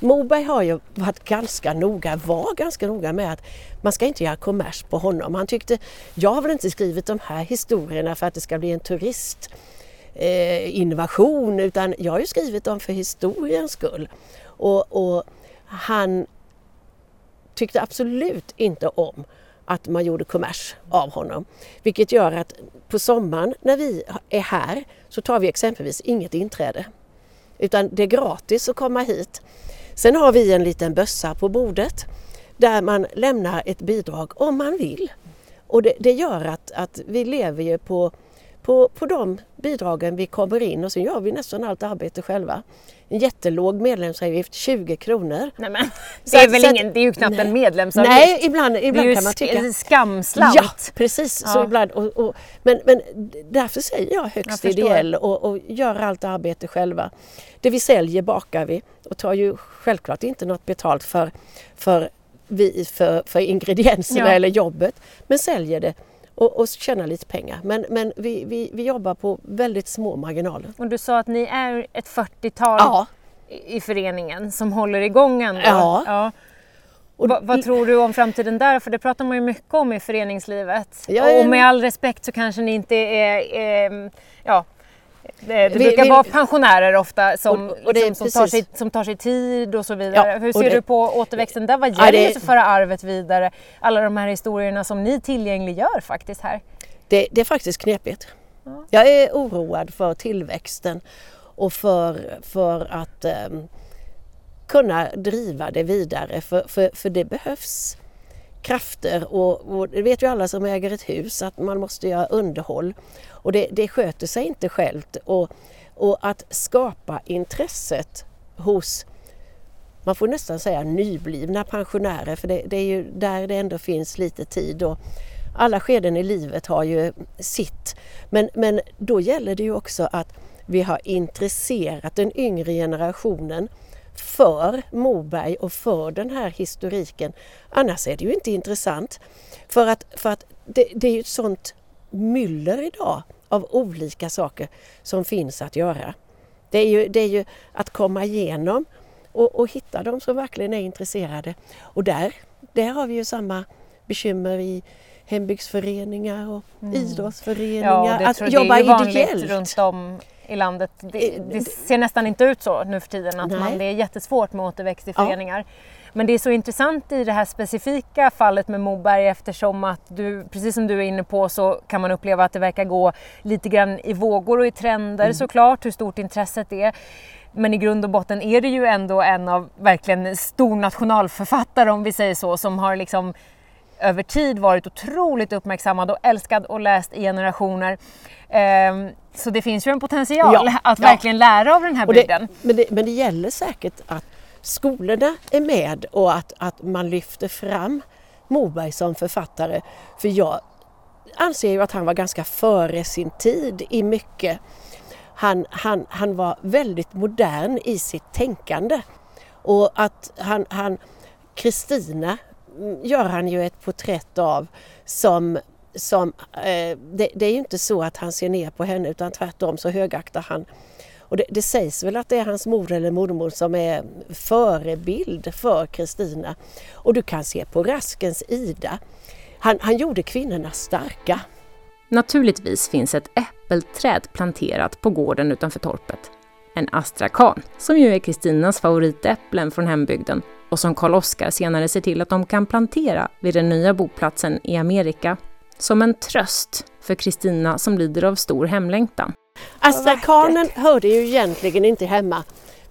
Moberg har ju varit ganska noga, var ganska noga med att man ska inte göra kommers på honom. Han tyckte, jag har väl inte skrivit de här historierna för att det ska bli en turistinnovation eh, utan jag har ju skrivit dem för historiens skull. Och, och han tyckte absolut inte om att man gjorde kommers av honom. Vilket gör att på sommaren när vi är här så tar vi exempelvis inget inträde. Utan det är gratis att komma hit. Sen har vi en liten bössa på bordet där man lämnar ett bidrag om man vill. Och det, det gör att, att vi lever ju på, på, på de bidragen vi kommer in och sen gör vi nästan allt arbete själva. En jättelåg medlemsavgift, 20 kronor. Nej, men, det, är väl ingen, det är ju knappt nej, en medlemsavgift. Nej, ibland, ibland kan man tycka. Det är skamslant. Ja, precis. Ja. Så ibland, och, och, men, men därför säger jag högst jag ideell och, och gör allt arbete själva. Det vi säljer bakar vi och tar ju självklart inte något betalt för, för, vi, för, för ingredienserna ja. eller jobbet, men säljer det och, och tjäna lite pengar. Men, men vi, vi, vi jobbar på väldigt små marginaler. Och du sa att ni är ett 40-tal ja. i föreningen som håller igång ändå. Ja. ja. Och vad, vad, tror du om framtiden där? För det pratar man ju mycket om i föreningslivet. Ja, och med all respekt så kanske ni inte är, är ja, det, det brukar vi, vara pensionärer ofta som, och, och liksom, som, tar sig, som tar sig tid och så vidare. Ja, Hur ser det, du på återväxten där? Vad gäller ja, det, att föra arvet vidare? Alla de här historierna som ni tillgängliggör faktiskt här. Det, det är faktiskt knepigt. Ja. Jag är oroad för tillväxten och för, för att um, kunna driva det vidare. För, för, för det behövs krafter och, och, det vet ju alla som äger ett hus att man måste göra underhåll och det, det sköter sig inte självt. Och, och att skapa intresset hos, man får nästan säga nyblivna pensionärer för det, det är ju där det ändå finns lite tid. Och alla skeden i livet har ju sitt. Men, men då gäller det ju också att vi har intresserat den yngre generationen för Moberg och för den här historiken. Annars är det ju inte intressant. För att, för att det, det är ju ett sånt myller idag av olika saker som finns att göra. Det är ju, det är ju att komma igenom och, och hitta de som verkligen är intresserade. Och där, där har vi ju samma bekymmer i hembygdsföreningar och mm. idrottsföreningar. Ja, att jobba ideellt. runt om i landet. Det, det, ser nästan inte ut så nu för tiden att man, det är jättesvårt med återväxt i föreningar. Ja. Men det är så intressant i det här specifika fallet med Moberg eftersom att du, precis som du är inne på, så kan man uppleva att det verkar gå lite grann i vågor och i trender mm. såklart, hur stort intresset är. Men i grund och botten är det ju ändå en av verkligen stor nationalförfattare om vi säger så, som har liksom över tid varit otroligt uppmärksammad och älskad och läst i generationer. Ehm, så det finns ju en potential ja, att verkligen ja. lära av den här bygden. Men det, men det gäller säkert att skolorna är med och att, att man lyfter fram Moberg som författare. För jag anser ju att han var ganska före sin tid i mycket. Han, han, han var väldigt modern i sitt tänkande. Och att han Kristina gör han ju ett porträtt av som som, eh, det, det, är ju inte så att han ser ner på henne utan tvärtom så högaktar han och det, det, sägs väl att det är hans mor eller mormor som är förebild för Kristina. Och du kan se på Raskens Ida, han, han gjorde kvinnorna starka. Naturligtvis finns ett äppelträd planterat på gården utanför torpet. En astrakan, som ju är Kristinas favoritäpplen från hembygden och som Karl Oskar senare ser till att de kan plantera vid den nya boplatsen i Amerika. Som en tröst för Kristina som lider av stor hemlängtan. Astrakanen hörde ju egentligen inte hemma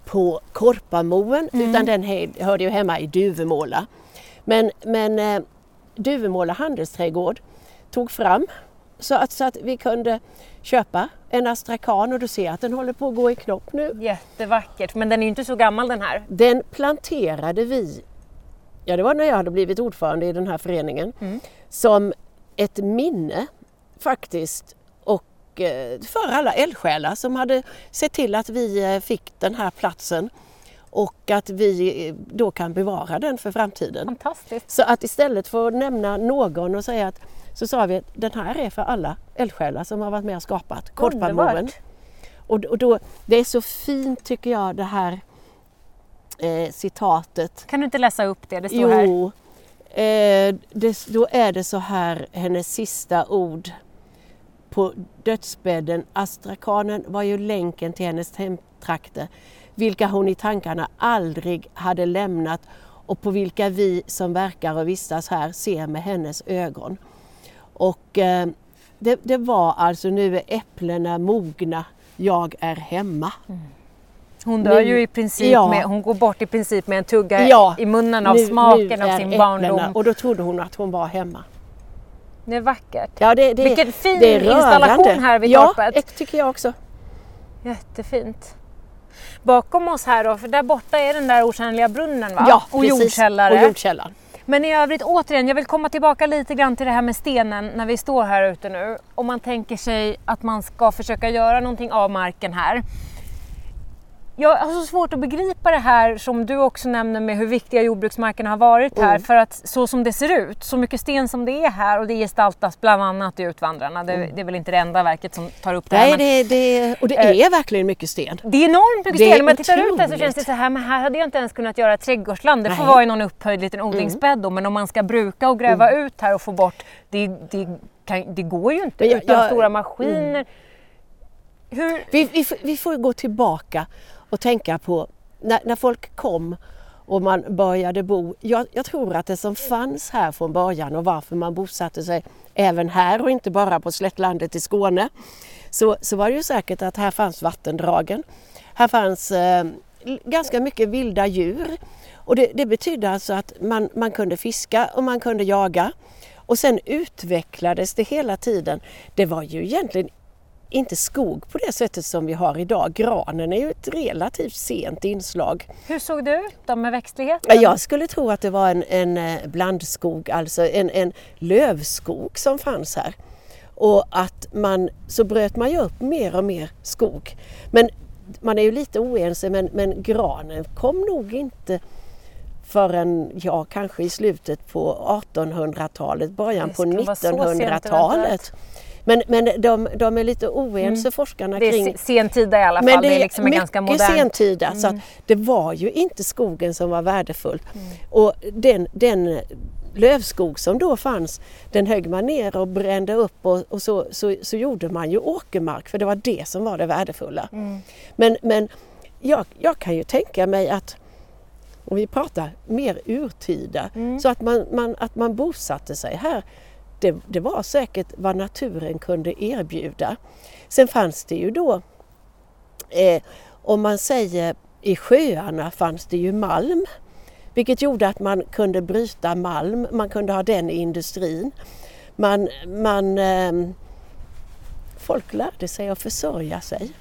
på Korpamoen mm. utan den hörde ju hemma i Duvemåla. Men, men eh, Duvemåla handelsträdgård tog fram så att, så att vi kunde köpa en astrakan och du ser att den håller på att gå i knopp nu. Jättevackert, men den är ju inte så gammal den här. Den planterade vi, ja det var när jag hade blivit ordförande i den här föreningen, mm. som ett minne faktiskt och eh, för alla eldsjälar som hade sett till att vi eh, fick den här platsen och att vi eh, då kan bevara den för framtiden. Fantastiskt! Så att istället för att nämna någon och säga att så sa vi att den här är för alla eldsjälar som har varit med och skapat Korpamoen. Och, och då, det är så fint tycker jag det här eh, citatet. Kan du inte läsa upp det? Det står jo, här. Jo, eh, då är det så här hennes sista ord på dödsbädden. Astrakanen var ju länken till hennes hemtrakter, vilka hon i tankarna aldrig hade lämnat och på vilka vi som verkar och vistas här ser med hennes ögon. Och eh, det, det, var alltså nu är äpplena mogna, jag är hemma. Mm. Hon dör nu, ju i princip ja. med, hon går bort i princip med en tugga ja, i munnen av nu, smaken nu av sin barndom. Och då trodde hon att hon var hemma. Det är vackert. Ja, det, det, Vilken fin det installation här vid torpet. Ja, det tycker jag också. Jättefint. Bakom oss här då, för där borta är den där otjänliga brunnen va? Ja, och precis. jordkällare. Och jordkällaren. Men i övrigt återigen, jag vill komma tillbaka lite grann till det här med stenen när vi står här ute nu. Om man tänker sig att man ska försöka göra någonting av marken här. Jag har så svårt att begripa det här som du också nämner med hur viktiga jordbruksmarkerna har varit här. Mm. För att så som det ser ut, så mycket sten som det är här och det gestaltas bland annat i Utvandrarna. Det, mm. det är väl inte det enda verket som tar upp det här. Nej, det, det, och det är äh, verkligen mycket sten. Det är enormt mycket sten. Om jag tittar ut här så känns det så här, men här hade jag inte ens kunnat göra ett trädgårdsland. Det får Nej. vara i någon upphöjd liten mm. odlingsbädd då, men om man ska bruka och gräva mm. ut här och få bort, det, det, kan, det går ju inte jag, utan jag, stora maskiner. Mm. Vi, vi, vi får gå tillbaka och tänka på när, när folk kom och man började bo. Jag, jag, tror att det som fanns här från början och varför man bosatte sig även här och inte bara på slättlandet i Skåne så, så var det ju säkert att här fanns vattendragen. Här fanns eh, ganska mycket vilda djur och det, det betydde alltså att man, man kunde fiska och man kunde jaga. Och sen utvecklades det hela tiden. Det var ju egentligen inte skog på det sättet som vi har idag. Granen är ju ett relativt sent inslag. Hur såg ut då med växtligheten? Jag skulle tro att det var en, en eh, blandskog, alltså en, en lövskog som fanns här. Och att man, så bröt man ju upp mer och mer skog. Men man är ju lite oense men, men granen kom nog inte förrän, ja kanske i slutet på 1800-talet, början på 1900-talet. Men, men de, de är lite oense mm. forskarna kring... Det är sentida i alla fall, men det är, liksom mycket ganska modernt. sentida mm. så att mm. det var ju inte skogen som var värdefull. Mm. Och den, den lövskog som då fanns, den högg man ner och brände upp och, och så, så, så, gjorde man ju åkermark för det var det som var det värdefulla. Mm. Men, men jag, jag kan ju tänka mig att om vi pratar mer urtida, mm. så att man, man, att man bosatte sig här det, det var säkert vad naturen kunde erbjuda. Sen fanns det ju då, eh, om man säger i sjöarna fanns det ju malm. Vilket gjorde att man kunde bryta malm, man kunde ha den i industrin. Man, man, eh, folk lärde sig att försörja sig.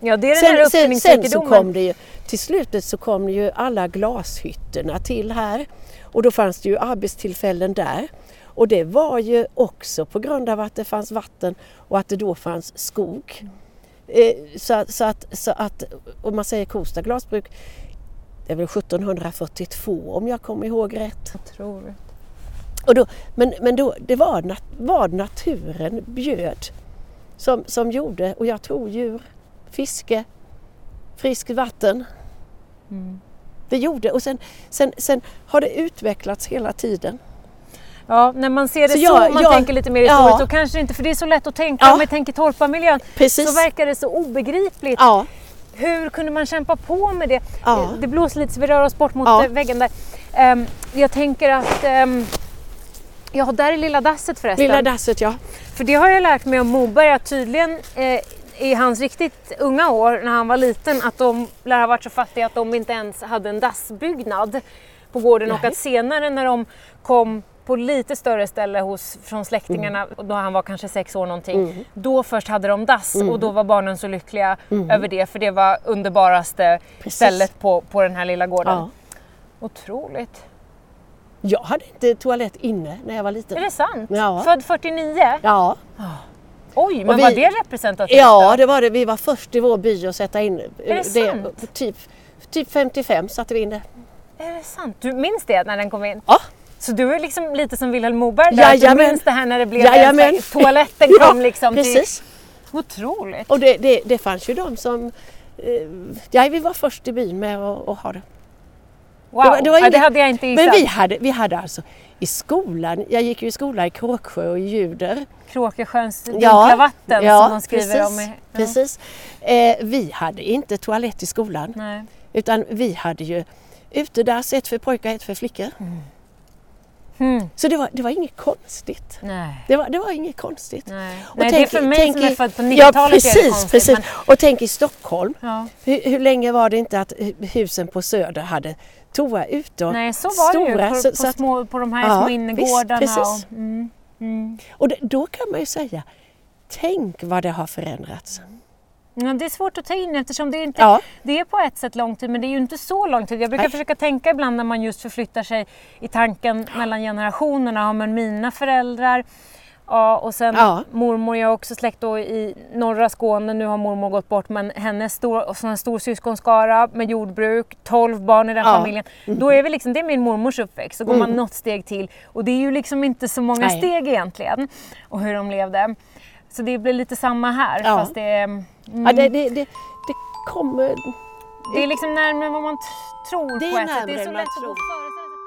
Ja, det är den här sen, sen så kom det ju, till slutet så kom ju alla glashytterna till här och då fanns det ju arbetstillfällen där. Och det var ju också på grund av att det fanns vatten och att det då fanns skog. Eh, så, så, att, så att, om man säger Kosta glasbruk, det är väl 1742 om jag kommer ihåg rätt. Jag tror det. Och då, men men då, det var nat, vad naturen bjöd som, som gjorde, och jag tror djur, fiske, friskt vatten. Mm. Det gjorde och sen, sen, sen har det utvecklats hela tiden. Ja, när man ser det så, så jag, man jag, tänker lite mer historiskt, ja. så kanske inte, för det är så lätt att tänka, ja. om vi tänker torparmiljön, så verkar det så obegripligt. Ja. Hur kunde man kämpa på med det? Ja. Det blåser lite så vi rör oss bort mot ja. väggen där. Um, jag tänker att um, Ja, där är Lilla dasset förresten. Lilla dasset, ja. För det har jag lärt mig om Moberg att tydligen eh, i hans riktigt unga år när han var liten att de lär ha varit så fattiga att de inte ens hade en dassbyggnad på gården och Nej. att senare när de kom på lite större ställe hos, från släktingarna, Mm. då han var kanske sex år någonting, då först hade de dass Mm. och då var barnen så lyckliga över det för det var underbaraste Precis. stället på, på den här lilla gården. Ja. Otroligt. Jag hade inte toalett inne när jag var liten. Är det sant? Ja. Född 49? Ja, Oj, men vi- var det representativt ja då? det var det. Vi var först i vår by att sätta in Är det sant? Typ, typ 55 satte vi in det. Är det sant? Du minns det när den kom in? Ja. Så du är liksom lite som Vilhelm Moberg där, att du Jajamän. minns det här när det blev Jajamän. toaletten Ja, kom liksom Precis. till... Otroligt! Och det, det, det fanns ju de som... Eh, ja, vi var först i byn med att, ha det. Wow, det var- det var ja, det hade jag inte gissat. Men vi hade, vi hade alltså i skolan, jag gick ju i skola i Kråksjö och Ljuder. Kråkesjöns dunkla vatten som de skriver precis, om. i- Ja. Precis. Eh, vi hade inte toalett i skolan Nej. utan vi hade ju utedass, ett för pojkar, ett för flickor. Hmm. Så det var, det var inget konstigt. Nej. Det var, det var inget konstigt. Nej. Och Nej, det är tänk- för mig tänk som är född på Ja 90-talet är det precis, precis. Men, Och tänk i Stockholm, ja. hur, hur länge var det inte att husen på Söder hade toa ute? Nej, så var Stora, det ju på, så- på, så att- små, på de här Ja, små visst, innergårdarna. precis. och, mm, mm. och det, då kan man ju säga, tänk vad det har förändrats. Ja, det är svårt att ta in eftersom det inte, Ja. det är på ett sätt lång tid men det är ju inte så lång tid. Jag brukar Nej. försöka tänka ibland när man just förflyttar sig i tanken mellan generationerna. Ja, men mina föräldrar ja, och sen Ja. mormor, jag har också släkt då i norra Skåne, nu har mormor gått bort men hennes stor, och sån här stor syskonskara med jordbruk, 12 barn i den Ja. Mm. familjen. Då är vi liksom, det är min mormors uppväxt, så går man något steg till och det är ju liksom inte så många Nej. steg egentligen och hur de levde. Så det blir lite samma här Ja. fast det mm, Ja, det, det, det, det kommer... det är liksom närmare vad man tror Det är på ett sätt. Det är så lätt att gå tror. föreställa sig.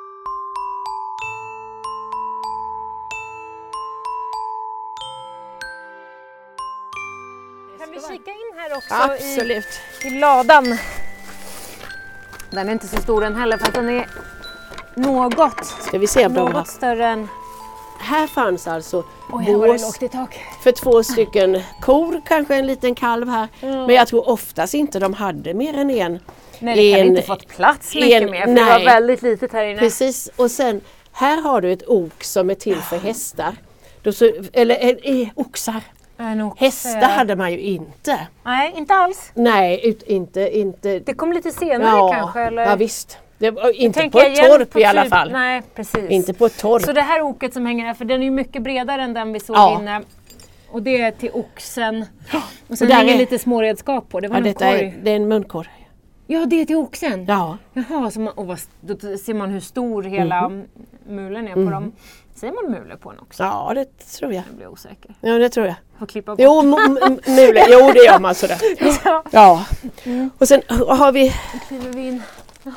Kan vi kika in här också i, Absolut. i ladan? Den är inte så stor den heller för att den är något, Ska vi se om de har... något större än... Här fanns alltså Oj, bås för två stycken kor, kanske en liten kalv här. Men jag tror oftast inte de hade mer än en. Nej, det kan En- inte fått plats mycket en- mer för det var nej. väldigt litet här inne. Precis, och sen här har du ett ok som är till för hästar. Då så, eller eh, eh, oxar. En oxe. Hästar hade man ju inte. Nej, inte alls. Nej, ut, inte, inte. Det kom lite senare kanske? Eller? ja visst. Det inte på ett torp på i alla typ- fall. Nej, precis. Inte på ett torp. Så det här oket som hänger här, för den är ju mycket bredare än den vi såg Ja. inne. Och det är till oxen. Och sen Och hänger är- lite småredskap på. Det var Ja, detta korg. är, det är en munkorg. Ja, det är till oxen. Ja. Jaha, så man, och vad, då ser man hur stor hela Mhm. mulen är på dem. Säger man mule på en oxe? ja, det tror jag. Jag blir osäker. Ja, det tror jag. Får klippa bort. Jo, mu- mu- mule. Jo, det gör man sådär. Ja, Ja. Och sen har vi... då kliver vi in.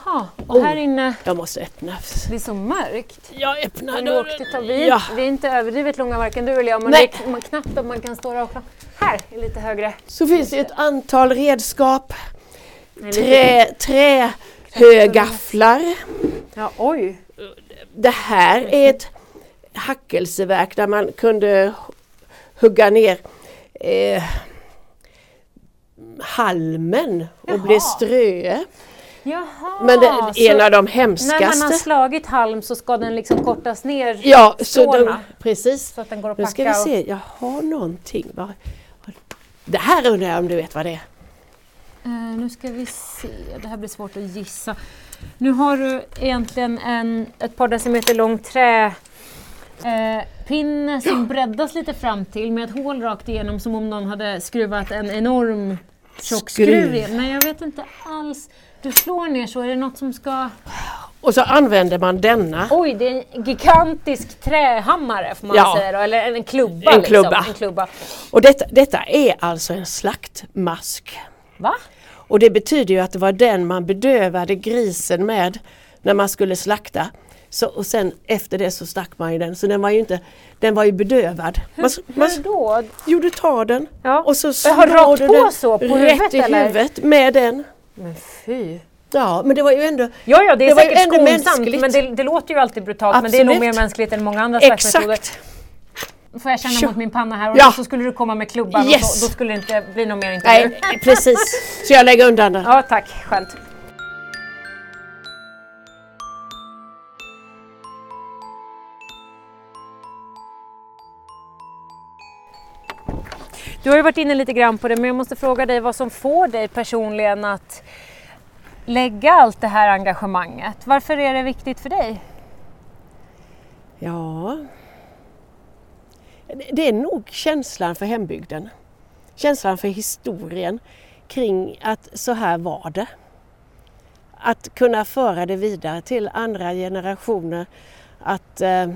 Jaha, och här inne, Jag måste öppna. det är så mörkt. Jag öppnar Men lågt i ta vid. Ja. Vi är inte överdrivet långa varken du eller jag, men Nej. det är man, knappt att man kan stå rakt fram. Här är lite högre. Så finns det ett antal redskap. Nej, Trä, trähögafflar. Ja, oj. Det här är ett hackelseverk där man kunde hugga ner eh, halmen och Jaha. bli ströe. Jaha, Men det är så en av de när man har hemskaste. slagit halm så ska den liksom kortas ner Ja, så de, precis. så att den går att Nu ska vi se, jag har någonting. Det här undrar jag om du vet vad det är? Eh, nu ska vi se, det här blir svårt att gissa. Nu har du egentligen en, ett par decimeter lång trä eh, pinne som breddas lite fram till med ett hål rakt igenom som om någon hade skruvat en enorm tjock skruv. Skruv. Men jag vet inte alls. Du slår ner så, är det något som ska... Och så använder man denna. Oj, det är en gigantisk trähammare får man Ja. säga då, eller en klubba. En klubba. Liksom. En klubba. Och detta, detta är alltså en slaktmask. Va? Och det betyder ju att det var den man bedövade grisen med när man skulle slakta. Så, och sen efter det så stack man ju den, så den var ju inte, den var ju bedövad. Man, man, Hur då? jo du tar den Ja. och så slår du på den så, på rätt huvudet, i eller? huvudet med den. Men fy. Ja men det var ju ändå Ja, ja, det är Det var ju säkert ändå skonsamt, mänskligt. men det, det låter ju alltid brutalt. Men det är nog Absolut. mer mänskligt än många andra slaktmetoder. exakt. får jag känna Tjo. mot min panna här och Ja. då så skulle du komma med klubban och Yes. så, då skulle det inte bli någon mer intervju. Nej, precis. Så jag lägger undan den. Ja, tack. Skönt. Du har ju varit inne lite grann på det, men jag måste fråga dig vad som får dig personligen att lägga allt det här engagemanget. Varför är det viktigt för dig? Ja, det är nog känslan för hembygden. Känslan för historien kring att så här var det. Att kunna föra det vidare till andra generationer. Att eh, eh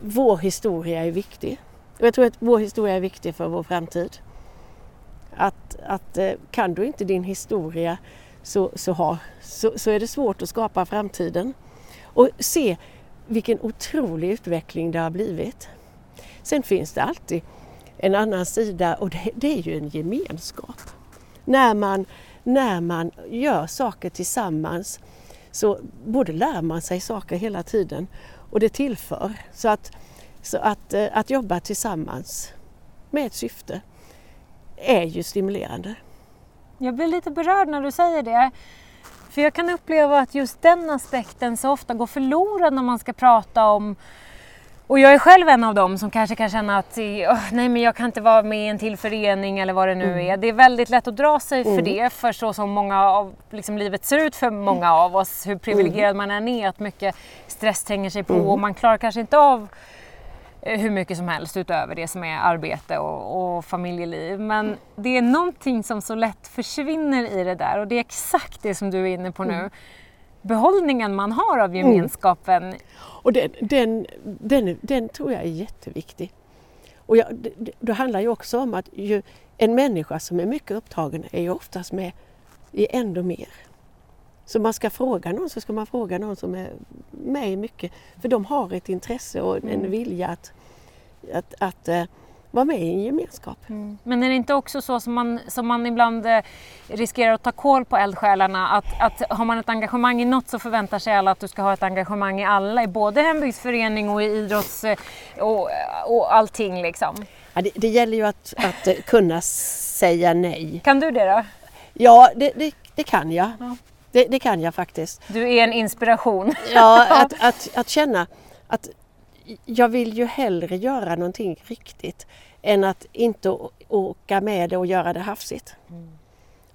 vår historia är viktig. Och jag tror att vår historia är viktig för vår framtid. Att, att eh, kan du inte din historia så, så, har, så, så är det svårt att skapa framtiden. Och se vilken otrolig utveckling det har blivit. Sen finns det alltid en annan sida och det, det är ju en gemenskap. När man, när man gör saker tillsammans så både lär man sig saker hela tiden och det tillför. Så att, så att, eh, att jobba tillsammans med ett syfte är ju stimulerande. Jag blir lite berörd när du säger det. För jag kan uppleva att just den aspekten så ofta går förlorad när man ska prata om och jag är själv en av dem som kanske kan känna att "Åh, nej men jag kan inte vara med i en till förening eller vad det nu är. Det är väldigt lätt att dra sig för det för så som många av liksom, livet ser ut för många av oss, hur privilegierad man än är, att mycket stress tränger sig på och man klarar kanske inte av hur mycket som helst utöver det som är arbete och, och familjeliv. Men det är någonting som så lätt försvinner i det där och det är exakt det som du är inne på nu. Behållningen man har av gemenskapen. Och den, den, den, den tror jag är jätteviktig. Och jag, det- det handlar ju också om att ju, en människa som är mycket upptagen är ju oftast med i ändå mer. Så man ska fråga någon så ska man fråga någon som är med mycket. För de har ett intresse och en vilja att, att, att eh, vara med i en gemenskap. Men är det inte också så som man, som man ibland eh, riskerar att ta koll på eldsjälarna? Att, att har man ett engagemang i något så förväntar sig alla att du ska ha ett engagemang i alla, i både hembygdsförening och i idrotts eh, och, och allting liksom. Ja, det, det gäller ju att, att eh, kunna säga nej. Kan du det då? Ja, det, det, det kan jag. Ja. Det, det kan jag faktiskt. Du är en inspiration. Ja, att, att, att känna att jag vill ju hellre göra någonting riktigt än att inte åka med det och göra det hafsigt.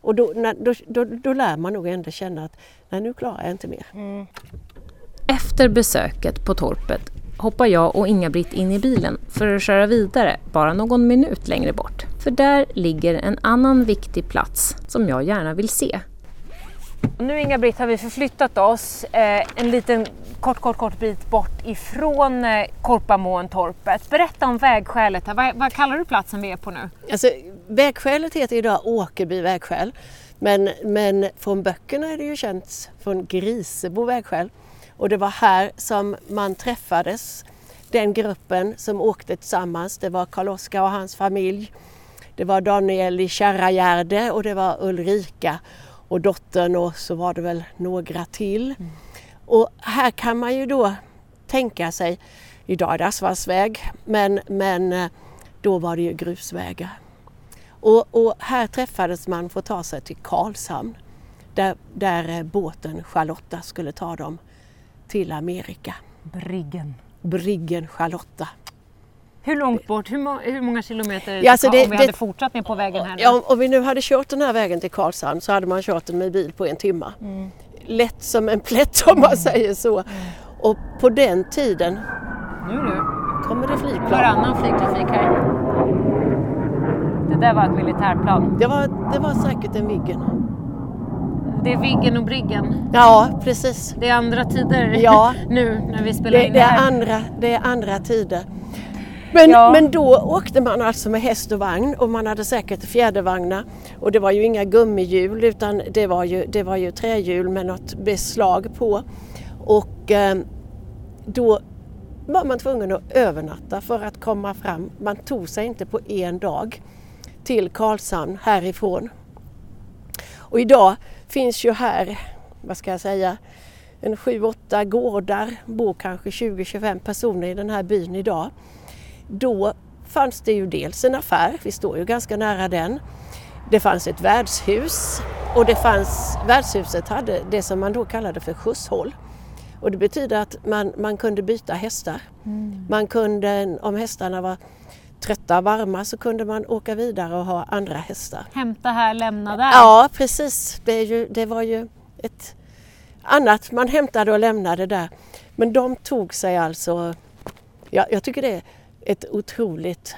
Och då, när, då, då, då lär man nog ändå känna att nej, nu klarar jag inte mer. Efter besöket på torpet hoppar jag och Inga-Britt in i bilen för att köra vidare bara någon minut längre bort. För där ligger en annan viktig plats som jag gärna vill se. Nu Inga-Britt har vi förflyttat oss eh, en liten kort, kort, kort bit bort ifrån eh, Korpamåntorpet. Berätta om vägskälet här. Vad, vad kallar du platsen vi är på nu? Alltså, vägskälet heter idag Åkerby vägskäl. Men, men från böckerna är det ju känt från Grisebo vägskäl. Och det var här som man träffades. Den gruppen som åkte tillsammans, det var Karl-Oskar och hans familj. Det var Daniel i Kärragärde och det var Ulrika och dottern och så var det väl några till. Och här kan man ju då tänka sig, idag är det asfaltsväg, men, men eh, då var det ju grusvägar. Och, och här träffades man för att ta sig till Karlshamn där, där eh, båten Charlotta skulle ta dem till Amerika. Briggen. Briggen Charlotta. Hur långt bort? Hur, må- hur många kilometer Ja, alltså det- om vi det- hade fortsatt ner på vägen här nu? Ja, om- om vi nu hade kört den här vägen till Karlshamn så hade man kört den med bil på en timme. Lätt som en plätt om man säger så. Och på den tiden Nu du. kommer det flygplan. Varannan flygtrafik här. Det där var ett militärplan. Det var, det var säkert en Viggen. Det är Viggen och Briggen. Ja, precis. Det är andra tider Ja. nu när vi spelar Det, in det, det är här. andra, det är andra tider. Men, Ja. men då åkte man alltså med häst och vagn och man hade säkert fjädervagnar. Och det var ju inga gummihjul utan det var ju, det var ju trähjul med något beslag på. Och eh, då var man tvungen att övernatta för att komma fram. Man tog sig inte på en dag till Karlshamn härifrån. Och idag finns ju här, vad ska jag säga, en sju, åtta gårdar, bor kanske 20-25 personer i den här byn idag. Då fanns det ju dels en affär, vi står ju ganska nära den. Det fanns ett värdshus och det fanns, värdshuset hade det som man då kallade för skjutshåll. Och det betyder att man, man kunde byta hästar. Mm. Man kunde, om hästarna var trötta och varma så kunde man åka vidare och ha andra hästar. Hämta här, lämna där? Ja precis, det, ju, det var ju ett annat man hämtade och lämnade där. Men de tog sig alltså, ja, jag tycker det ett otroligt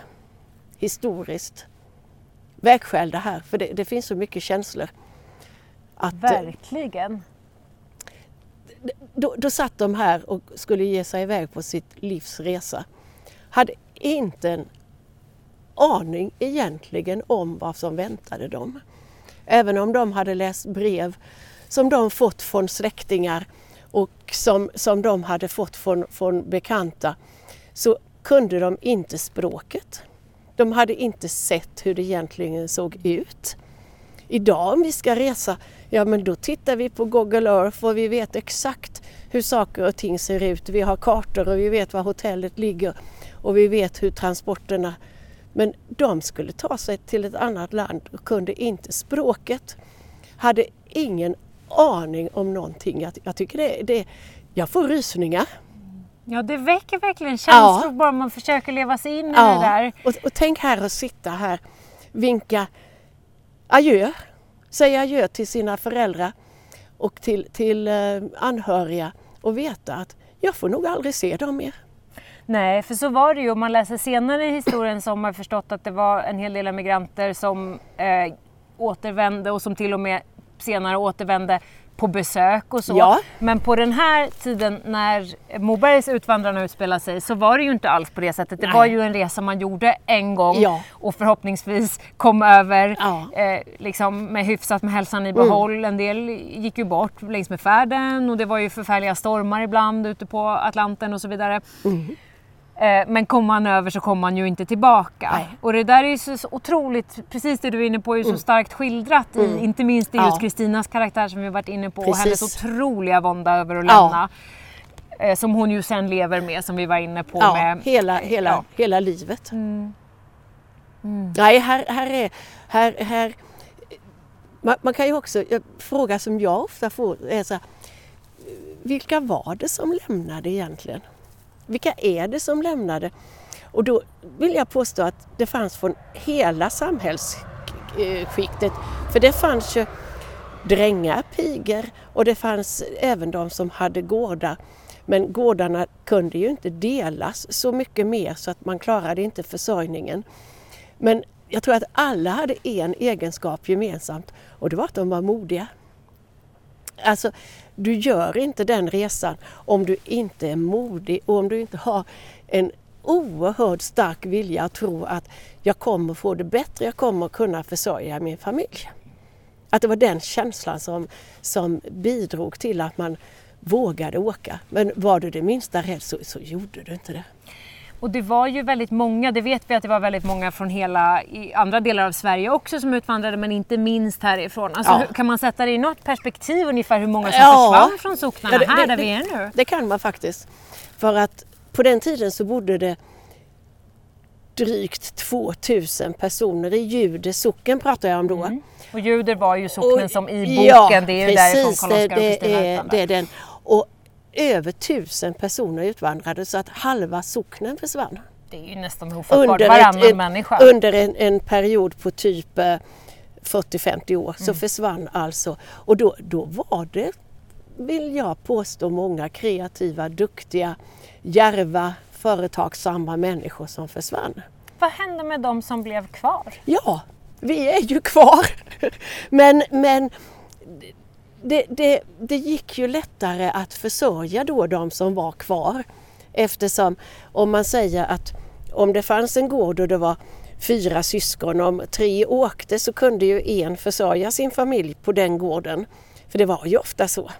historiskt vägskäl det här, för det, det finns så mycket känslor. Att, Verkligen! Då, då satt de här och skulle ge sig iväg på sitt livs resa. Hade inte en aning egentligen om vad som väntade dem. Även om de hade läst brev som de fått från släktingar och som, som de hade fått från, från bekanta så kunde de inte språket. De hade inte sett hur det egentligen såg ut. Idag om vi ska resa, ja men då tittar vi på Google Earth och vi vet exakt hur saker och ting ser ut. Vi har kartor och vi vet var hotellet ligger och vi vet hur transporterna... Men de skulle ta sig till ett annat land och kunde inte språket. Hade ingen aning om någonting. Jag, jag tycker det, det... Jag får rysningar. Ja, det väcker verkligen känslor ja. bara man försöker leva sig in i ja. det där. Och, och tänk här och sitta här, vinka adjö, säga adjö till sina föräldrar och till, till eh, anhöriga och veta att jag får nog aldrig se dem mer. Nej, för så var det ju. Om man läser senare i historien så har man förstått att det var en hel del emigranter som eh, återvände och som till och med senare återvände på besök och så. Ja. Men på den här tiden när Mobergs Utvandrarna utspelar sig så var det ju inte alls på det sättet. Det Nej. var ju en resa man gjorde en gång ja. och förhoppningsvis kom över ja. eh, liksom med hyfsat med hälsan i behåll. Mm. En del gick ju bort längs med färden och det var ju förfärliga stormar ibland ute på Atlanten och så vidare. Mm. Eh, men kommer man över så kommer man ju inte tillbaka. Nej. Och det där är ju så, så, otroligt, precis det du är inne på, är ju så mm. starkt skildrat mm. i, inte minst i just Kristinas karaktär som vi varit inne på precis. och hennes otroliga vånda över att lämna. Ja. Eh, som hon ju sen lever med som vi var inne på. Ja, med, hela, hela, ja. hela livet. Mm. Mm. Nej, här, här är... Här, här, man, man, kan ju också, fråga som jag ofta får är så här, vilka var det som lämnade egentligen? Vilka är det som lämnade? Och då vill jag påstå att det fanns från hela samhällsskiktet. För det fanns ju drängar, pigor och det fanns även de som hade gårdar. Men gårdarna kunde ju inte delas så mycket mer så att man klarade inte försörjningen. Men jag tror att alla hade en egenskap gemensamt och det var att de var modiga. Alltså, du gör inte den resan om du inte är modig och om du inte har en oerhört stark vilja att tro att jag kommer få det bättre, jag kommer kunna försörja min familj. Att det var den känslan som, som bidrog till att man vågade åka. Men var du det minsta rädd så, så gjorde du inte det. Och det var ju väldigt många, det vet vi att det var väldigt många från hela i andra delar av Sverige också som utvandrade men inte minst härifrån. Alltså, ja. hur, kan man sätta det i något perspektiv ungefär hur många som ja. försvann från socknarna ja, det, här det, där vi är nu? Det kan man faktiskt. För att på den tiden så bodde det drygt 2000 personer i Jude socken pratar jag om då. Mm. Och Juder var ju socknen och, som i boken, ja, det är ju precis, därifrån Karl-Oskar och Kristina är, det är den. Och över tusen personer utvandrade så att halva socknen försvann. Det är ju nästan ofattbart, under varannan ett, människa. Under en, en period på typ 40-50 eh, år så mm. försvann alltså, och då, då var det, vill jag påstå, många kreativa, duktiga, järva, företagsamma människor som försvann. Vad hände med de som blev kvar? Ja, vi är ju kvar. men, men det, det, det gick ju lättare att försörja då de som var kvar. Eftersom om man säger att om det fanns en gård och det var fyra syskon, om tre åkte så kunde ju en försörja sin familj på den gården. För det var ju ofta så.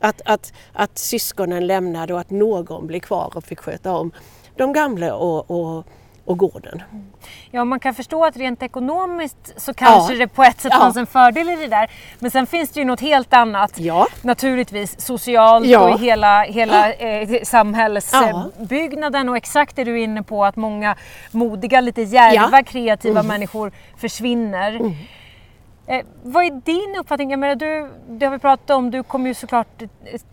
Att, att, att syskonen lämnade och att någon blev kvar och fick sköta om de gamla och, och och gården. Ja, man kan förstå att rent ekonomiskt så kanske Ja. det på ett sätt Ja. fanns en fördel i det där. Men sen finns det ju något helt annat. Ja. Naturligtvis socialt Ja. och i hela, hela eh, samhällsbyggnaden och exakt det du är inne på att många modiga, lite djärva, Ja. Mm. kreativa människor försvinner. Eh, vad är din uppfattning? Jag menar, du, det har vi pratat om, du kom ju såklart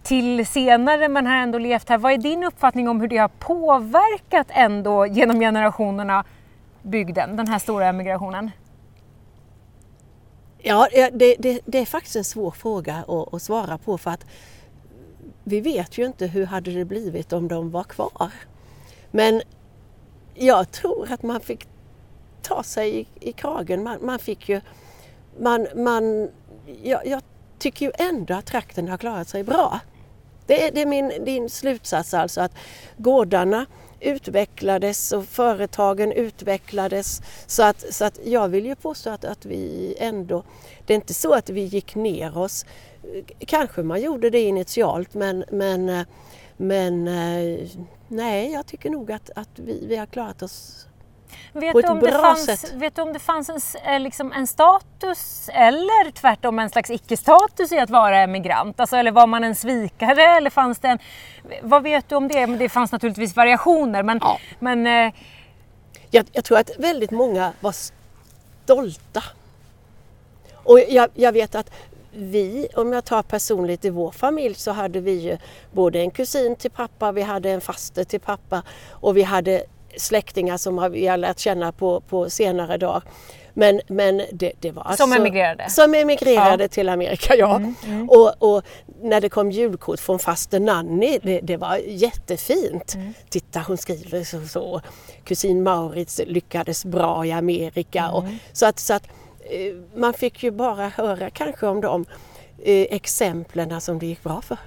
till senare men har ändå levt här. Vad är din uppfattning om hur det har påverkat ändå genom generationerna bygden, den här stora emigrationen? Ja, ja, det, det, det är faktiskt en svår fråga att, att svara på för att vi vet ju inte hur hade det blivit om de var kvar. Men jag tror att man fick ta sig i, i kragen. Man, man fick ju... Man, man, jag, jag tycker ju ändå att trakten har klarat sig bra. Det är, det är min din slutsats alltså att gårdarna utvecklades och företagen utvecklades. Så att, så att jag vill ju påstå att, att vi ändå, det är inte så att vi gick ner oss. Kanske man gjorde det initialt men, men, men eh, nej, jag tycker nog att, att vi, vi har klarat oss Vet du, om det fanns, sätt. vet du om det fanns en, eh, liksom en status eller tvärtom en slags icke-status i att vara emigrant? Alltså, eller var man en svikare eller fanns det en... Vad vet du om det? Det fanns naturligtvis variationer men, Ja. men eh, Jag, jag tror att väldigt många var stolta. Och jag, jag vet att vi, om jag tar personligt i vår familj så hade vi ju både en kusin till pappa, vi hade en faster till pappa och vi hade släktingar som vi har lärt känna på, på senare dagar. Men, men det, det var Som alltså, emigrerade? Som emigrerade Ja. till Amerika, ja. Mm, Och, och när det kom julkort från faster Nanny, det, det var jättefint. Mm. Titta hon skriver så, så. Kusin Maurits lyckades bra i Amerika. Och, Mm. så att, så att eh, man fick ju bara höra kanske om de eh, exemplen som det gick bra för.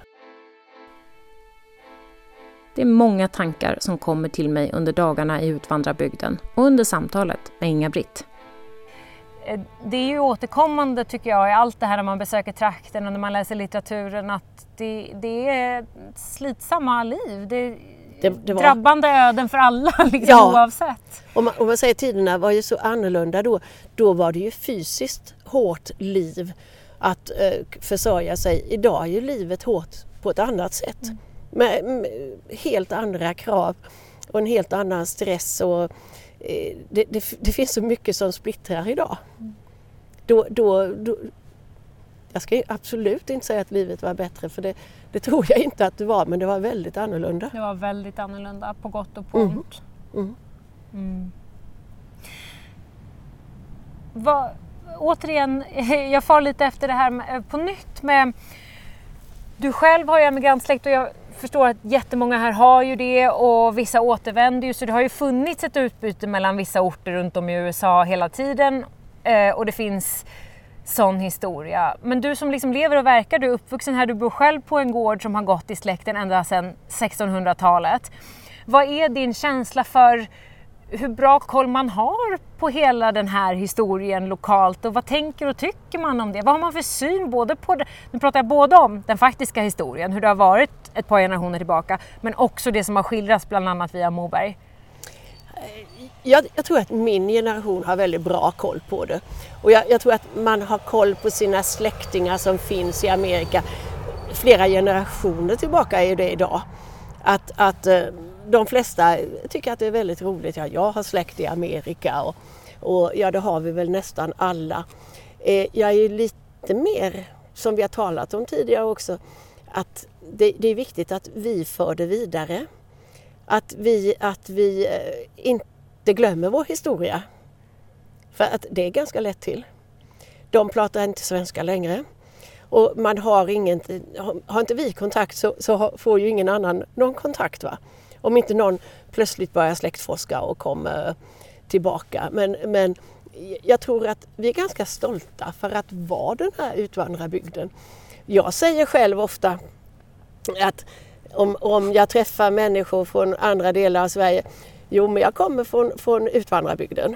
Det är många tankar som kommer till mig under dagarna i utvandrarbygden och under samtalet med Inga-Britt. Eh, Det är ju återkommande tycker jag i allt det här när man besöker trakten och när man läser litteraturen att det, det är slitsamma liv. Det är Det- det var- drabbande öden för alla liksom, Ja. oavsett. Om man, om man säger tiderna var ju så annorlunda då. Då var det ju fysiskt hårt liv att eh, försörja sig. Idag är ju livet hårt på ett annat sätt. Med, med helt andra krav och en helt annan stress. Och, eh, det, det, det finns så mycket som splittrar idag. Då, då, då, jag ska absolut inte säga att livet var bättre för det, det tror jag inte att det var men det var väldigt annorlunda. Det var väldigt annorlunda på gott och på Mm. ont. Mm. Mm. Vad, återigen, jag far lite efter det här med, på nytt med... Du själv har ju emigrantsläkt och jag förstår att jättemånga här har ju det och vissa återvänder ju så det har ju funnits ett utbyte mellan vissa orter runt om i USA hela tiden eh, och det finns sån historia. Men du som liksom lever och verkar, du är uppvuxen här, du bor själv på en gård som har gått i släkten ända sedan 1600-talet. Vad är din känsla för hur bra koll man har på hela den här historien lokalt och vad tänker och tycker man om det? Vad har man för syn både på, nu pratar jag både om den faktiska historien, hur det har varit ett par generationer tillbaka, men också det som har skildrats bland annat via Moberg. Eh, jag, jag tror att min generation har väldigt bra koll på det. Och jag, jag tror att man har koll på sina släktingar som finns i Amerika. Flera generationer tillbaka är det idag. Att, att eh, de flesta tycker att det är väldigt roligt. Ja, jag har släkt i Amerika och, och ja, det har vi väl nästan alla. Eh, jag är ju lite mer, som vi har talat om tidigare också, att det, det är viktigt att vi för det vidare. Att vi, att vi eh, inte glömmer vår historia. För att det är ganska lätt till. De pratar inte svenska längre. Och man har ingen, har inte vi kontakt så, så får ju ingen annan någon kontakt. Va? Om inte någon plötsligt börjar släktforska och kommer tillbaka. Men, men jag tror att vi är ganska stolta för att vara den här utvandrarbygden. Jag säger själv ofta att om, om jag träffar människor från andra delar av Sverige, jo men jag kommer från, från utvandrarbygden.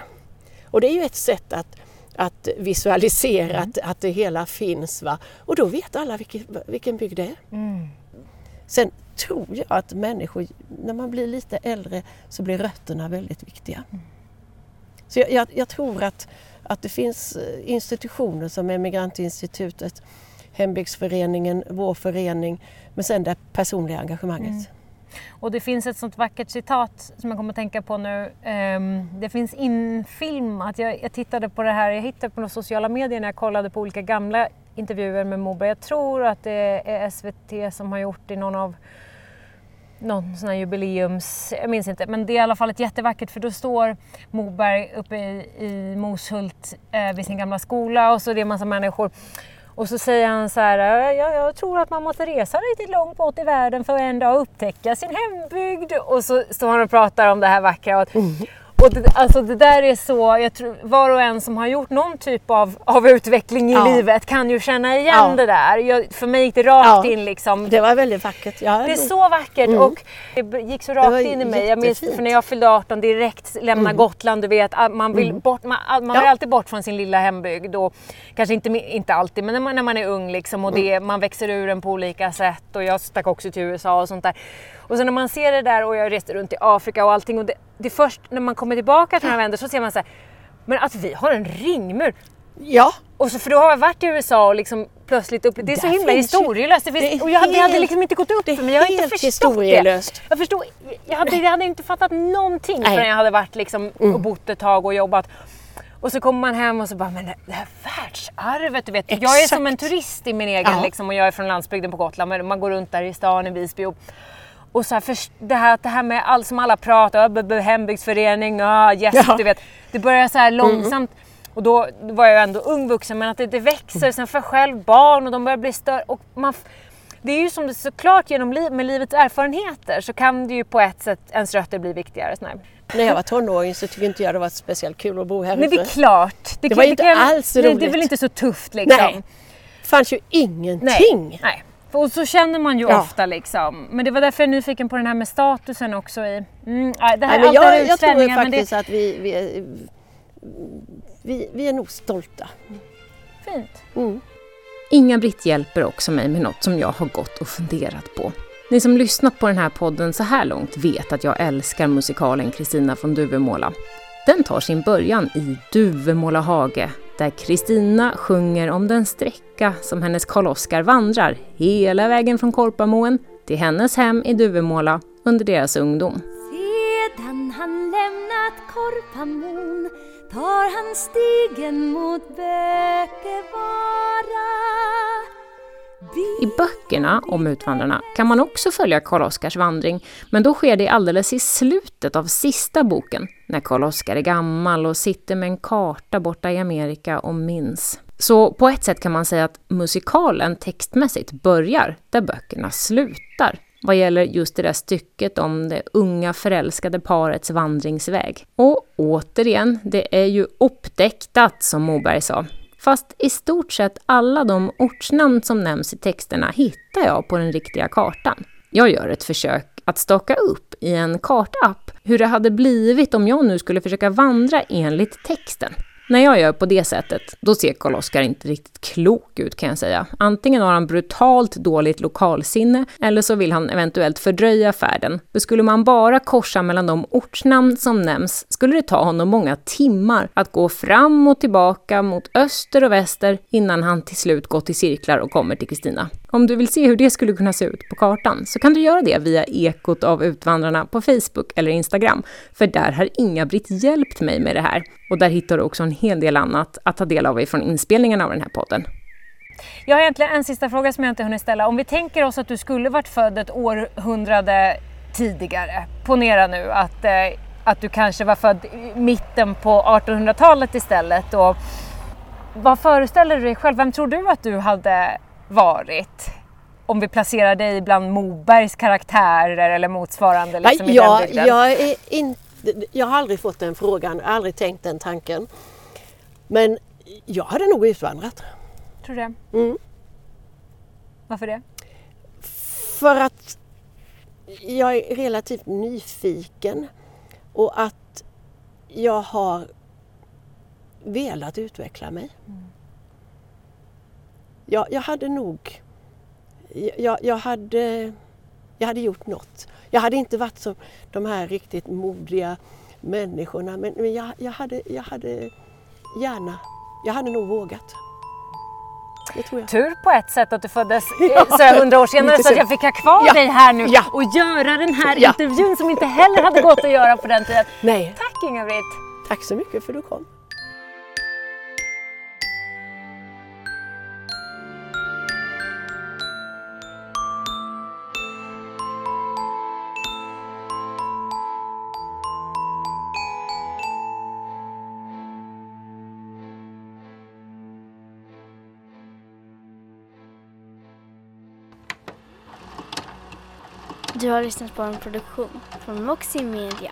Och det är ju ett sätt att, att visualisera att, att det hela finns. Va? Och då vet alla vilken, vilken bygd det är. Sen tror jag att människor, när man blir lite äldre så blir rötterna väldigt viktiga. Mm. Så jag, jag, jag, tror att, att det finns eh, institutioner som Emigrantinstitutet, Hembygdsföreningen, vår förening, men sen det personliga engagemanget. Mm. Och det finns ett sånt vackert citat som jag kommer att tänka på nu. Ehm, det finns infilmat, jag, jag tittade på det här, jag hittade på de sociala medier när jag kollade på olika gamla intervjuer med Moberg. Jag tror att det är SVT som har gjort det i någon av någon sån här jubileums, jag minns inte, men det är i alla fall ett jättevackert för då står Moberg uppe i, i Moshult eh, vid sin gamla skola och så är det en massa människor och så säger han så här, jag, jag tror att man måste resa riktigt långt bort i världen för att en dag upptäcka sin hembygd. Och så står han och pratar om det här vackra. Och, mm och det, alltså det där är så, jag tror var och en som har gjort någon typ av, av utveckling i ja. livet kan ju känna igen ja. det där. Jag, för mig gick det rakt ja. in liksom. Det var väldigt vackert. Ja, det är så vackert mm. och det gick så rakt in i mig. Jag minns för när jag fyllde 18 direkt lämna mm. Gotland, du vet, man vill mm. bort, man, man vill alltid bort från sin lilla hembygd. Och, kanske inte, inte alltid, men när man, när man är ung liksom och det, mm. man växer ur den på olika sätt och jag stack också till USA och sånt där. Och sen när man ser det där och jag reste runt i Afrika och allting och det, det är först när man kommer tillbaka till några vänner så ser man så här, men att vi har en ringmur. Ja. Och så, för då har jag varit i USA och liksom plötsligt upp, det är så himla historielöst. Det finns, och jag, helt, det hade liksom inte gått upp för mig. Jag har inte förstått det. Jag, förstod, jag, hade, jag hade inte fattat någonting Nej. förrän jag hade varit liksom mm. och bott ett tag och jobbat. Och så kommer man hem och så bara, men det här världsarvet, du vet. Exakt. Jag är som en turist i min egen ja. liksom, och jag är från landsbygden på Gotland. Men man går runt där i stan i Visby och, och så här, för, det, här, det här med allt som alla pratar om, hembygdsförening, ah, yes, ja. du vet. Det börjar så här långsamt. Mm. Och då var jag ändå ung vuxen men att det, det växer, sen får själv barn och de börjar bli större. Och man, det är ju som det såklart genom liv, med livets erfarenheter så kan det ju på ett sätt ens rötter bli viktigare. Sådär. När jag var tonåring så tyckte inte jag det var speciellt kul att bo här Nej det är klart. Det, det var det inte kan, alls roligt. Det är väl inte så tufft liksom. Nej. Det fanns ju ingenting. Nej. Nej. Och så känner man ju ja. ofta liksom. Men det var därför jag är nyfiken på den här med statusen också i... Mm, det här, Nej, men jag, jag tror faktiskt det... att vi, vi, vi, vi är nog stolta. Fint. Mm. Inga-Britt hjälper också mig med något som jag har gått och funderat på. Ni som lyssnat på den här podden så här långt vet att jag älskar musikalen Kristina från Duvemåla. Den tar sin början i Duvemåla hage där Kristina sjunger om den sträcka som hennes Karl-Oskar vandrar hela vägen från Korpamoen till hennes hem i Duvemåla under deras ungdom. Sedan han lämnat Korpamon tar han stigen mot Bökevara i böckerna om Utvandrarna kan man också följa Karl-Oskars vandring, men då sker det alldeles i slutet av sista boken, när Karl-Oskar är gammal och sitter med en karta borta i Amerika och minns. Så på ett sätt kan man säga att musikalen textmässigt börjar där böckerna slutar vad gäller just det där stycket om det unga förälskade parets vandringsväg. Och återigen, det är ju uppdäktat som Moberg sa. Fast i stort sett alla de ortsnamn som nämns i texterna hittar jag på den riktiga kartan. Jag gör ett försök att staka upp i en kartapp hur det hade blivit om jag nu skulle försöka vandra enligt texten. När jag gör på det sättet, då ser Karl-Oskar inte riktigt klok ut kan jag säga. Antingen har han brutalt dåligt lokalsinne, eller så vill han eventuellt fördröja färden. För skulle man bara korsa mellan de ortsnamn som nämns, skulle det ta honom många timmar att gå fram och tillbaka mot öster och väster innan han till slut gått i cirklar och kommer till Kristina. Om du vill se hur det skulle kunna se ut på kartan så kan du göra det via Ekot av Utvandrarna på Facebook eller Instagram, för där har Inga-Britt hjälpt mig med det här. Och där hittar du också en hel del annat att ta del av ifrån inspelningen av den här podden. Jag har egentligen en sista fråga som jag inte hunnit ställa. Om vi tänker oss att du skulle varit född ett århundrade tidigare. Ponera nu att, eh, att du kanske var född i mitten på 1800-talet istället. Och vad föreställer du dig själv? Vem tror du att du hade varit? Om vi placerar dig bland Mobergs karaktärer eller motsvarande liksom, ja, i den jag, är in, jag har aldrig fått den frågan, aldrig tänkt den tanken. Men jag hade nog utvandrat. Tror du det? Mm. Varför det? För att jag är relativt nyfiken och att jag har velat utveckla mig. Mm. Jag, jag hade nog... Jag, jag hade Jag hade gjort något. Jag hade inte varit som de här riktigt modiga människorna men, men jag, jag, hade, jag hade gärna, jag hade nog vågat. Tur på ett sätt att du föddes Ja, eh, så hundra år senare så att jag fick ha kvar Ja, dig här nu ja. och göra den här Ja. intervjun som inte heller hade gått att göra på den tiden. Nej, Tack Inga-Britt! tack så mycket för att du kom. Du har lyssnat på en produktion från Moxie Media.